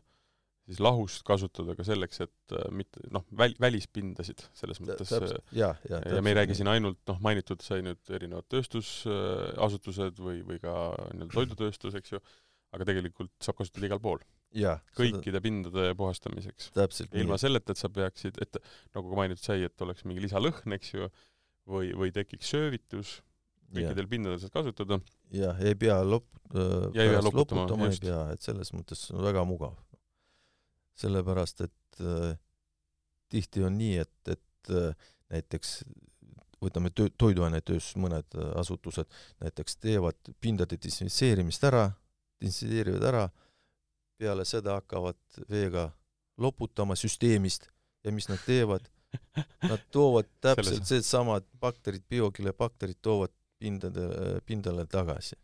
Speaker 1: siis lahust kasutada ka selleks, et äh, mitte noh, väl-, välispindasid selles mõttes
Speaker 2: Täpselt, ja, ja,
Speaker 1: ja me ei räägi siin ainult noh, mainitud sai nüüd erinevad tööstusasutused või, või ka nii-öelda toidutööstus, eks ju, aga tegelikult saab kasutada igal pool kõikide seda... pindade puhastamiseks. ilma
Speaker 2: nii.
Speaker 1: selleta, et sa peaksid, et nagu ka mainitud sai, et oleks mingi lisalõhn, eks ju, või, või tekiks söövitus, kõikidel pindadel saad kasutada.
Speaker 2: jah, ei pea lop-,
Speaker 1: ja ei pea loputama,
Speaker 2: loputama, ei pea, et selles mõttes on väga mugav. Sellepärast, et äh, tihti on nii, et, et äh, näiteks võtame töö, toiduainetööstus, mõned äh, asutused näiteks teevad pindade desinfitseerimist ära, desinfitseerivad ära, peale seda hakkavad veega loputama süsteemist ja mis nad teevad? Nad toovad täpselt seesamad bakterid, biokile bakterid toovad pindade, pindale tagasi.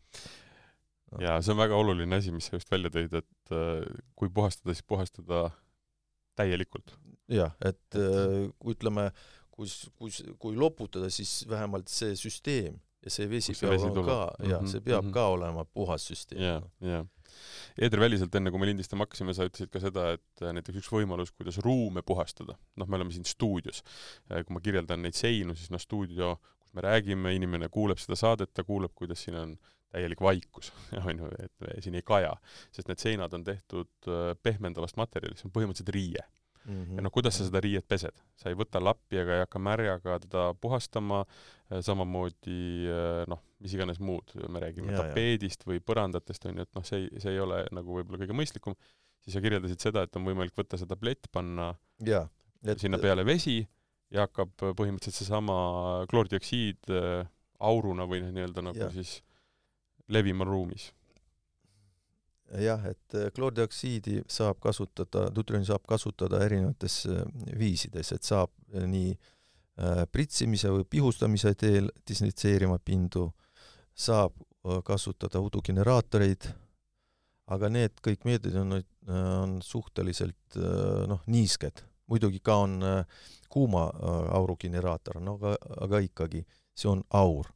Speaker 1: No.. jaa, see on väga oluline asi, mis sa just välja tõid, et äh, kui puhastada, siis puhastada täielikult.
Speaker 2: jah, et äh, ütleme, kui, kui, kui loputada, siis vähemalt see süsteem ja see vesi
Speaker 1: Kus see
Speaker 2: peab
Speaker 1: vesi
Speaker 2: olema
Speaker 1: tuleb.
Speaker 2: ka, jah, see peab
Speaker 1: Mhm,
Speaker 2: ka olema puhas süsteem.
Speaker 1: jaa, jaa. eetriväliselt, enne kui me lindistama hakkasime, sa ütlesid ka seda, et äh, näiteks üks võimalus, kuidas ruume puhastada, noh, me oleme siin stuudios, kui ma kirjeldan neid seinu, siis noh, stuudio, kus me räägime, inimene kuuleb seda saadet, ta kuuleb, kuidas siin on täielik vaikus, on ju, et siin ei kaja. sest need seinad on tehtud äh, pehmendavast materjalist, see on põhimõtteliselt riie.
Speaker 2: mm. -hmm.
Speaker 1: ja noh, kuidas sa seda riiet pesed? sa ei võta lappi ega ei hakka märjaga teda puhastama, samamoodi noh, mis iganes muud, me räägime
Speaker 2: Ja, ja.
Speaker 1: tapeedist või põrandatest, on ju, et noh, see ei, see ei ole nagu võib-olla kõige mõistlikum, siis sa kirjeldasid seda, et on võimalik võtta see tablett, panna
Speaker 2: jaa,
Speaker 1: et... sinna peale vesi ja hakkab põhimõtteliselt seesama kloordioksiid äh, auruna või noh, nii-öelda nagu
Speaker 2: Jah.
Speaker 1: siis levima ruumis.
Speaker 2: jah, et äh, kloordioksiidi saab kasutada, tutrioni saab kasutada erinevates äh, viisides, et saab äh, nii pritsimise või pihustamise teel disinfitseerima pindu, saab kasutada udugeneraatoreid, aga need kõik meetodid on, on suhteliselt noh, niisked. muidugi ka on kuuma aurugeneraator, no aga, aga ikkagi, see on aur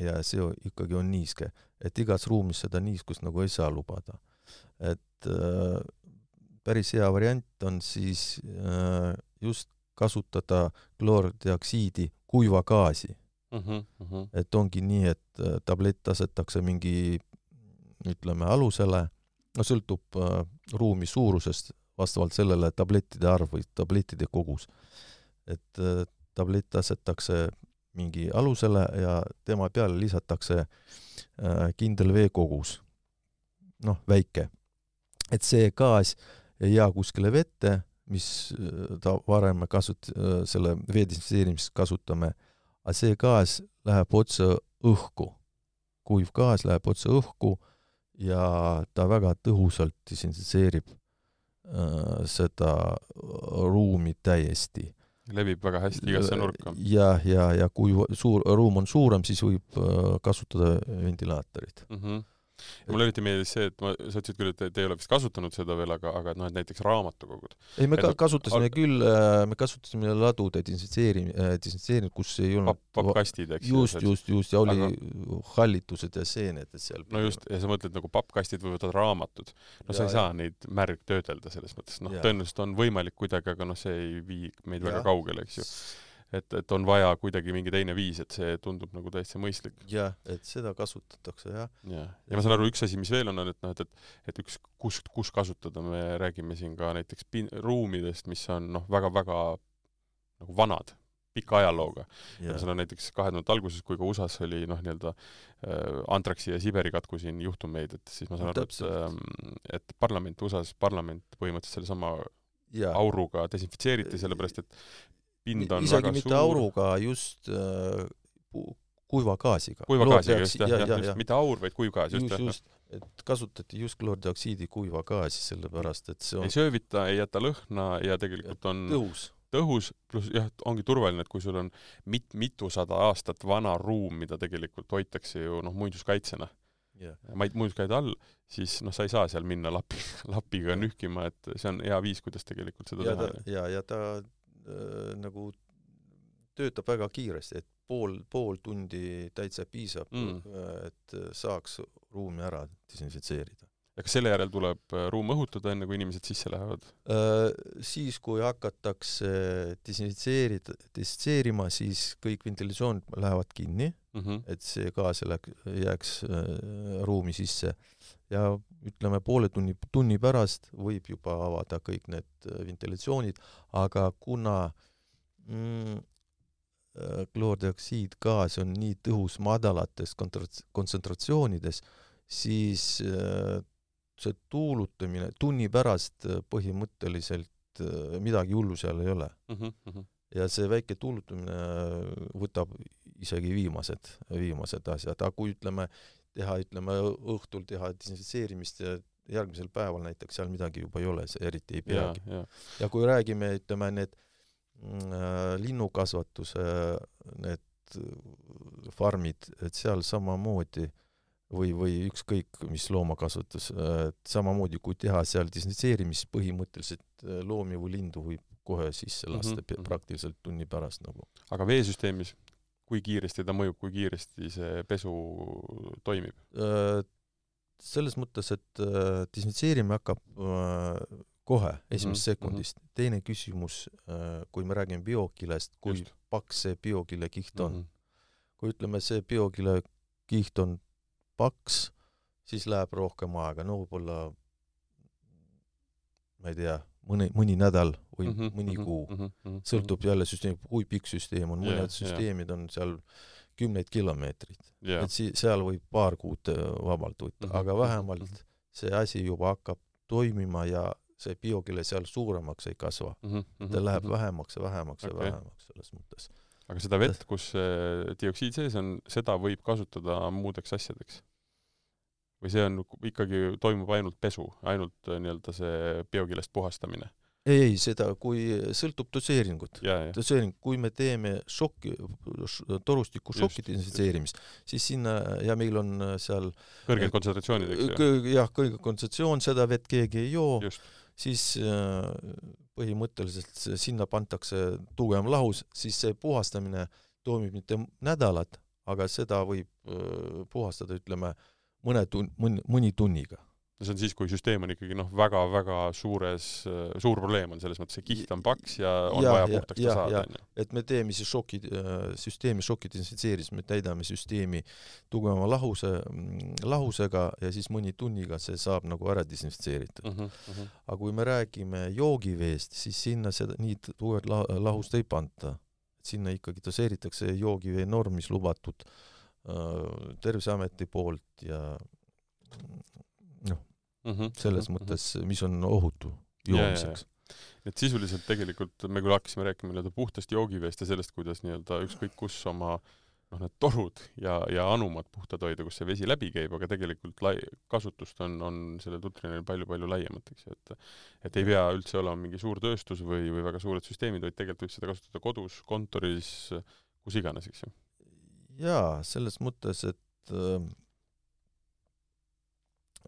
Speaker 2: ja see ikkagi on niiske, et igas ruumis seda niiskust nagu ei saa lubada. et äh, päris hea variant on siis äh, just kasutada kloordioksiidi kuiva gaasi
Speaker 1: mm. -hmm, mm -hmm.
Speaker 2: et ongi nii, et äh, tablett asetakse mingi ütleme alusele, no sõltub äh, ruumi suurusest vastavalt sellele tablettide arv või tablettide kogus. et äh, tablett asetakse mingi alusele ja tema peale lisatakse äh, kindel veekogus, noh, väike. et see gaas ei jää kuskile vette, mis äh, ta varem kasut-, äh, selle vee desinfitseerimiseks kasutame, aga see gaas läheb otse õhku. kuiv gaas läheb otse õhku ja ta väga tõhusalt desinfitseerib seda ruumi täiesti
Speaker 1: levib väga hästi igasse nurka.
Speaker 2: ja, ja, ja kui suur, ruum on suurem, siis võib äh, kasutada ventilaatorit
Speaker 1: mm. -hmm mulle eriti meeldis see, et ma, sa ütlesid küll, et te, te ei ole vist kasutanud seda veel, aga, aga et noh, et näiteks raamatukogud.
Speaker 2: ei, me ka, kasutasime al... küll, äh, me kasutasime ladude desinfitseeri-, äh, desinfitseerimist, kus ei olnud
Speaker 1: Papp, pappkastid, eks
Speaker 2: ju. just, just, just, ja oli aga... hallitused ja seened, et seal
Speaker 1: no just, ja sa mõtled nagu pappkastid või võtad raamatud. no ja, sa ei ja. saa neid märgtöödelda selles mõttes, noh, tõenäoliselt on võimalik kuidagi, aga noh, see ei vii meid ja. väga kaugele, eks ju et, et on vaja kuidagi mingi teine viis, et see tundub nagu täiesti mõistlik.
Speaker 2: jah, et seda kasutatakse jah.
Speaker 1: jah, ja ma saan aru, üks asi, mis veel on, on, et noh, et, et, et üks, kus, kus kasutada, me räägime siin ka näiteks pin-, ruumidest, mis on noh, väga-väga nagu vanad, pika ajalooga. ja seal on näiteks kahe tuhandete alguses, kui ka USA-s oli noh, nii-öelda äh, antraksi ja Siberi katku siin juhtumeid, et siis ma saan aru, et äh, et parlament, USA-s parlament põhimõtteliselt sellesama ja. auruga desinfitseeriti, sellepärast et pind on
Speaker 2: isegi mitte
Speaker 1: suur.
Speaker 2: auruga, just äh, kuiva gaasiga.
Speaker 1: kuiva gaasiga, just jah, jah, just, mitte aur, vaid kuiv gaas,
Speaker 2: just, just, et kasutati just kloordioksiidi kuiva gaasi, sellepärast et see on
Speaker 1: ei söövita, ei jäta lõhna ja tegelikult on
Speaker 2: tõhus
Speaker 1: tõhus, pluss jah, ongi turvaline, et kui sul on mit-, mitusada aastat vana ruum, mida tegelikult hoitakse ju noh, muinsuskaitsena yeah., muinsuskaitse all, siis noh, sa ei saa seal minna lapi, lapiga nühkima, et see on hea viis, kuidas tegelikult seda
Speaker 2: ja
Speaker 1: teha.
Speaker 2: ja, ja ta nagu töötab väga kiiresti, et pool, pool tundi täitsa piisab mm., et saaks ruumi ära desinfitseerida.
Speaker 1: Ja kas selle järel tuleb äh, ruum õhutada, enne kui inimesed sisse lähevad?
Speaker 2: Äh, siis, kui hakatakse desinfitseerida, desinfitseerima, siis kõik ventilatsioonid lähevad kinni mm, -hmm. et see gaas jääks äh, ruumi sisse ja ütleme, poole tunni, tunni pärast võib juba avada kõik need ventilatsioonid, aga kuna mm, kloordioksiidgaas on nii tõhus madalates kontsentratsioonides, siis see tuulutamine tunni pärast põhimõtteliselt midagi hullu seal ei ole mm. -hmm. ja see väike tuulutamine võtab isegi viimased, viimased asjad, aga kui ütleme, teha, ütleme õhtul teha desinfitseerimist ja järgmisel päeval näiteks seal midagi juba ei ole, see eriti ei peagi.
Speaker 1: ja,
Speaker 2: kui räägime, ütleme need mm, äh, linnukasvatuse need farmid, et seal samamoodi või, või ükskõik mis loomakasvatus, et samamoodi kui teha seal desinfitseerimist, põhimõtteliselt äh, loomi või lindu võib kohe sisse lasta mm -hmm. praktiliselt tunni pärast nagu.
Speaker 1: aga veesüsteemis? kui kiiresti ta mõjub, kui kiiresti see pesu toimib?
Speaker 2: Äh, selles mõttes, et äh, desinfitseerimine hakkab kohe, esimesest mm -hmm. sekundist. teine küsimus, kui me räägime biokilest, kui Just. paks see biokilekiht on mm. -hmm. kui ütleme, see biokilekiht on paks, siis läheb rohkem aega, no võib-olla ma ei tea, mõni, mõni nädal või mm -hmm, mõni kuu mm. -hmm, sõltub jälle süsteem, kui pikk süsteem on, mõned yeah, süsteemid yeah. on seal kümneid kilomeetreid yeah.. et si-, seal võib paar kuud äh, vabalt võtta mm, -hmm, aga vähemalt mm -hmm. see asi juba hakkab toimima ja see biokile seal suuremaks ei kasva mm. -hmm, ta läheb mm -hmm. vähemaks ja vähemaks okay. ja vähemaks selles mõttes.
Speaker 1: Aga seda vett, kus see dioksiid sees on, seda võib kasutada muudeks asjadeks? või see on ikkagi, toimub ainult pesu, ainult äh, nii-öelda see biokilest puhastamine?
Speaker 2: ei, ei seda, kui sõltub doseeringut. doseering, kui me teeme šoki, torustiku šoki desinfitseerimist, siis sinna ja meil on seal
Speaker 1: kõrged kontsentratsioonid, eks ju?
Speaker 2: jah, kõrge kontsentratsioon, seda vett keegi ei joo, siis äh, põhimõtteliselt sinna pantakse tugevam lahus, siis see puhastamine toimub mitte nädalat, aga seda võib äh, puhastada, ütleme, mõne tun-, mõni, mõni tunniga
Speaker 1: no see on siis, kui süsteem on ikkagi noh, väga-väga suures, suur probleem on selles mõttes, see kiht on paks ja on ja, vaja ja, puhtaks ta saada,
Speaker 2: onju. et me teeme siis šoki, süsteemi šoki desinfitseerimist, me täidame süsteemi tugevama lahuse, lahusega ja siis mõni tunniga see saab nagu ära desinfitseeritud uh. -huh, uh -huh. aga kui me räägime joogiveest, siis sinna seda nii tugevat lahust ei panta. sinna ikkagi doseeritakse joogivee norm, mis lubatud äh, Terviseameti poolt ja mm -hmm. selles mm -hmm. mõttes, mis on ohutu joomiseks.
Speaker 1: et sisuliselt tegelikult me küll hakkasime rääkima nii-öelda puhtast joogiveest ja sellest, kuidas nii-öelda ükskõik kus oma noh, need torud ja, ja anumad puhtad hoida, kus see vesi läbi käib, aga tegelikult lai-, kasutust on, on sellel tutrinil palju-palju laiemat, eks ju, et et ei pea üldse olema mingi suur tööstus või, või väga suured süsteemid, vaid tegelikult võib seda kasutada kodus, kontoris, kus iganes, eks ju.
Speaker 2: jaa, selles mõttes, et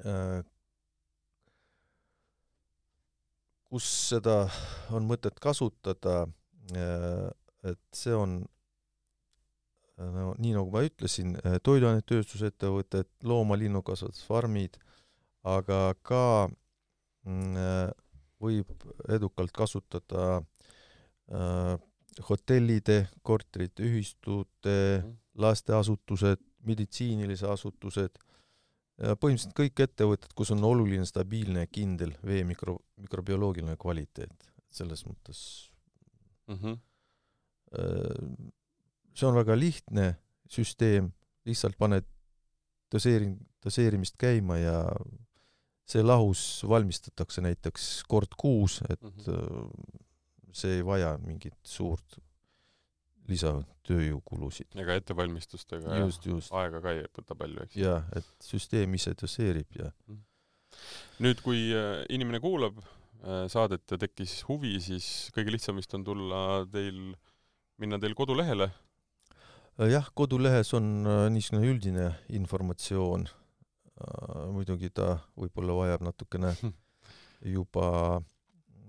Speaker 2: äh, kus seda on mõtet kasutada, äh, et see on äh, no nii, nagu ma ütlesin, äh, toiduainetööstusettevõtted, looma-linnukasvatusfarmid, aga ka mm, võib edukalt kasutada hotellide, korterite, ühistute, mhm. lasteasutused, meditsiinilised asutused põhimõtteliselt kõik ettevõtted, kus on oluline stabiilne ja kindel vee mikro, mikrobioloogiline kvaliteet, selles mõttes mm. -hmm. see on väga lihtne süsteem, lihtsalt paned doseering, doseerimist käima ja see lahus valmistatakse näiteks kord kuus, et mm -hmm. see ei vaja mingit suurt lisatööjõukulusid.
Speaker 1: ega ettevalmistustega
Speaker 2: just, just.
Speaker 1: aega ka ei võta palju, eks?
Speaker 2: jah, et süsteem ise doseerib ja
Speaker 1: mm. nüüd, kui äh, inimene kuulab äh, saadet ja tekkis huvi, siis kõige lihtsam vist on tulla teil, minna teil kodulehele?
Speaker 2: Äh, jah, kodulehes on niisugune üldine informatsioon, muidugi ta võib-olla vajab natukene juba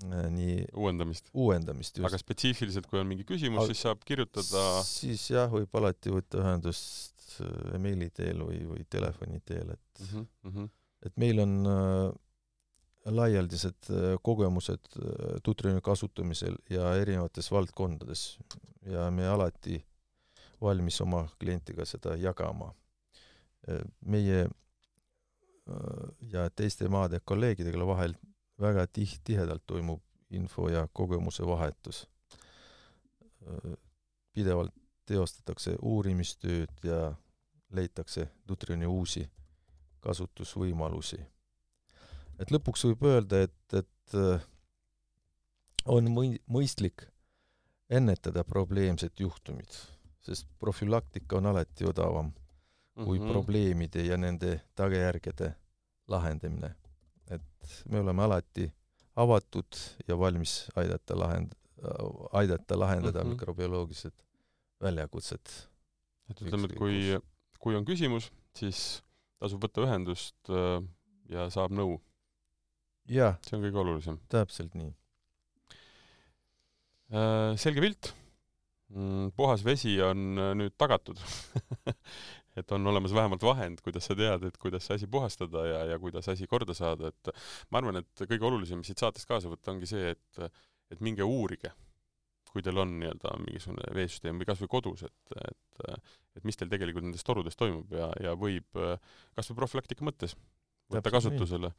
Speaker 2: nii
Speaker 1: uuendamist,
Speaker 2: uuendamist
Speaker 1: aga spetsiifiliselt, kui on mingi küsimus, siis saab kirjutada
Speaker 2: siis jah, võib alati võtta ühendust äh, meili teel või, või telefoni teel, et mm -hmm. et meil on äh, laialdased äh, kogemused äh, tutrina kasutamisel ja erinevates valdkondades ja me alati valmis oma klientiga seda jagama. meie ja teiste maade kolleegidega vahel väga tih-, tihedalt toimub info ja kogemuse vahetus. pidevalt teostatakse uurimistööd ja leitakse Nutrioni uusi kasutusvõimalusi. et lõpuks võib öelda, et, et on mõi-, mõistlik ennetada probleemsed juhtumid, sest profülaktika on alati odavam kui mm -hmm. probleemide ja nende tagajärgede lahendamine et me oleme alati avatud ja valmis aidata lahend-, aidata lahendada mm -hmm. mikrobioloogilised väljakutsed.
Speaker 1: et ütleme, et kui, kui on küsimus, siis tasub võtta ühendust äh, ja saab nõu. see on kõige olulisem.
Speaker 2: täpselt nii.
Speaker 1: Äh, selge pilt. Mm, puhas vesi on äh, nüüd tagatud. Et on olemas vähemalt vahend, kuidas sa tead, et kuidas see asi puhastada ja, ja kuidas asi korda saada, et ma arvan, et kõige olulisem siit saatest kaasa võtta ongi see, et, et minge uurige, kui teil on nii-öelda mingisugune veesüsteem või kas või kodus, et, et et mis teil tegelikult nendes torudes toimub ja, ja võib kas või profülaktika mõttes võtta kasutusele.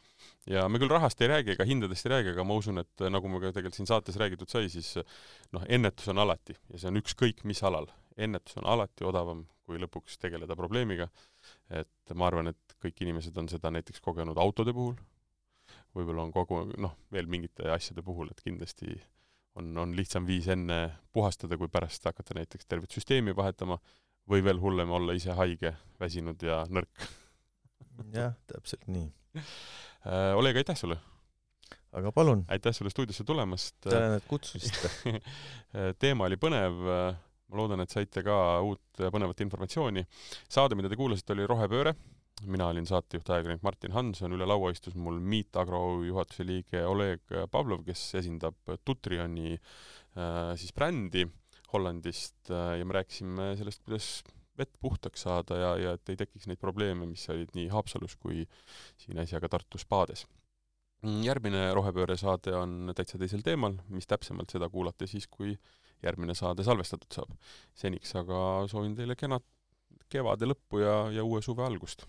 Speaker 1: ja me küll rahast ei räägi ega hindadest ei räägi, aga ma usun, et nagu me ka tegelikult siin saates räägitud sai, siis noh, ennetus on alati ja see on ükskõik mis alal, ennetus on alati odavam kui lõpuks tegeleda probleemiga. et ma arvan, et kõik inimesed on seda näiteks kogenud autode puhul, võib-olla on kogu, noh, veel mingite asjade puhul, et kindlasti on, on lihtsam viis enne puhastada, kui pärast hakata näiteks tervet süsteemi vahetama või veel hullem, olla ise haige, väsinud ja nõrk
Speaker 2: jah, täpselt nii.
Speaker 1: Oleg, aitäh sulle!
Speaker 2: aga palun,
Speaker 1: aitäh sulle stuudiosse tulemast!
Speaker 2: tänan, et kutsusite.
Speaker 1: teema oli põnev, ma loodan, et saite ka uut põnevat informatsiooni. saade, mida te kuulasite, oli Rohepööre. mina olin saatejuht ajakirjanik Martin Hanson, üle laua istus mul Meet Agro juhatuse liige Oleg Pavlov, kes esindab Tutrioni äh, siis brändi Hollandist äh, ja me rääkisime sellest, kuidas vett puhtaks saada ja, ja et ei tekiks neid probleeme, mis olid nii Haapsalus kui siin äsja ka Tartu spaades järgmine Rohepööre saade on täitsa teisel teemal, mis täpsemalt seda kuulate siis, kui järgmine saade salvestatud saab. seniks aga soovin teile kenat kevade lõppu ja, ja uue suve algust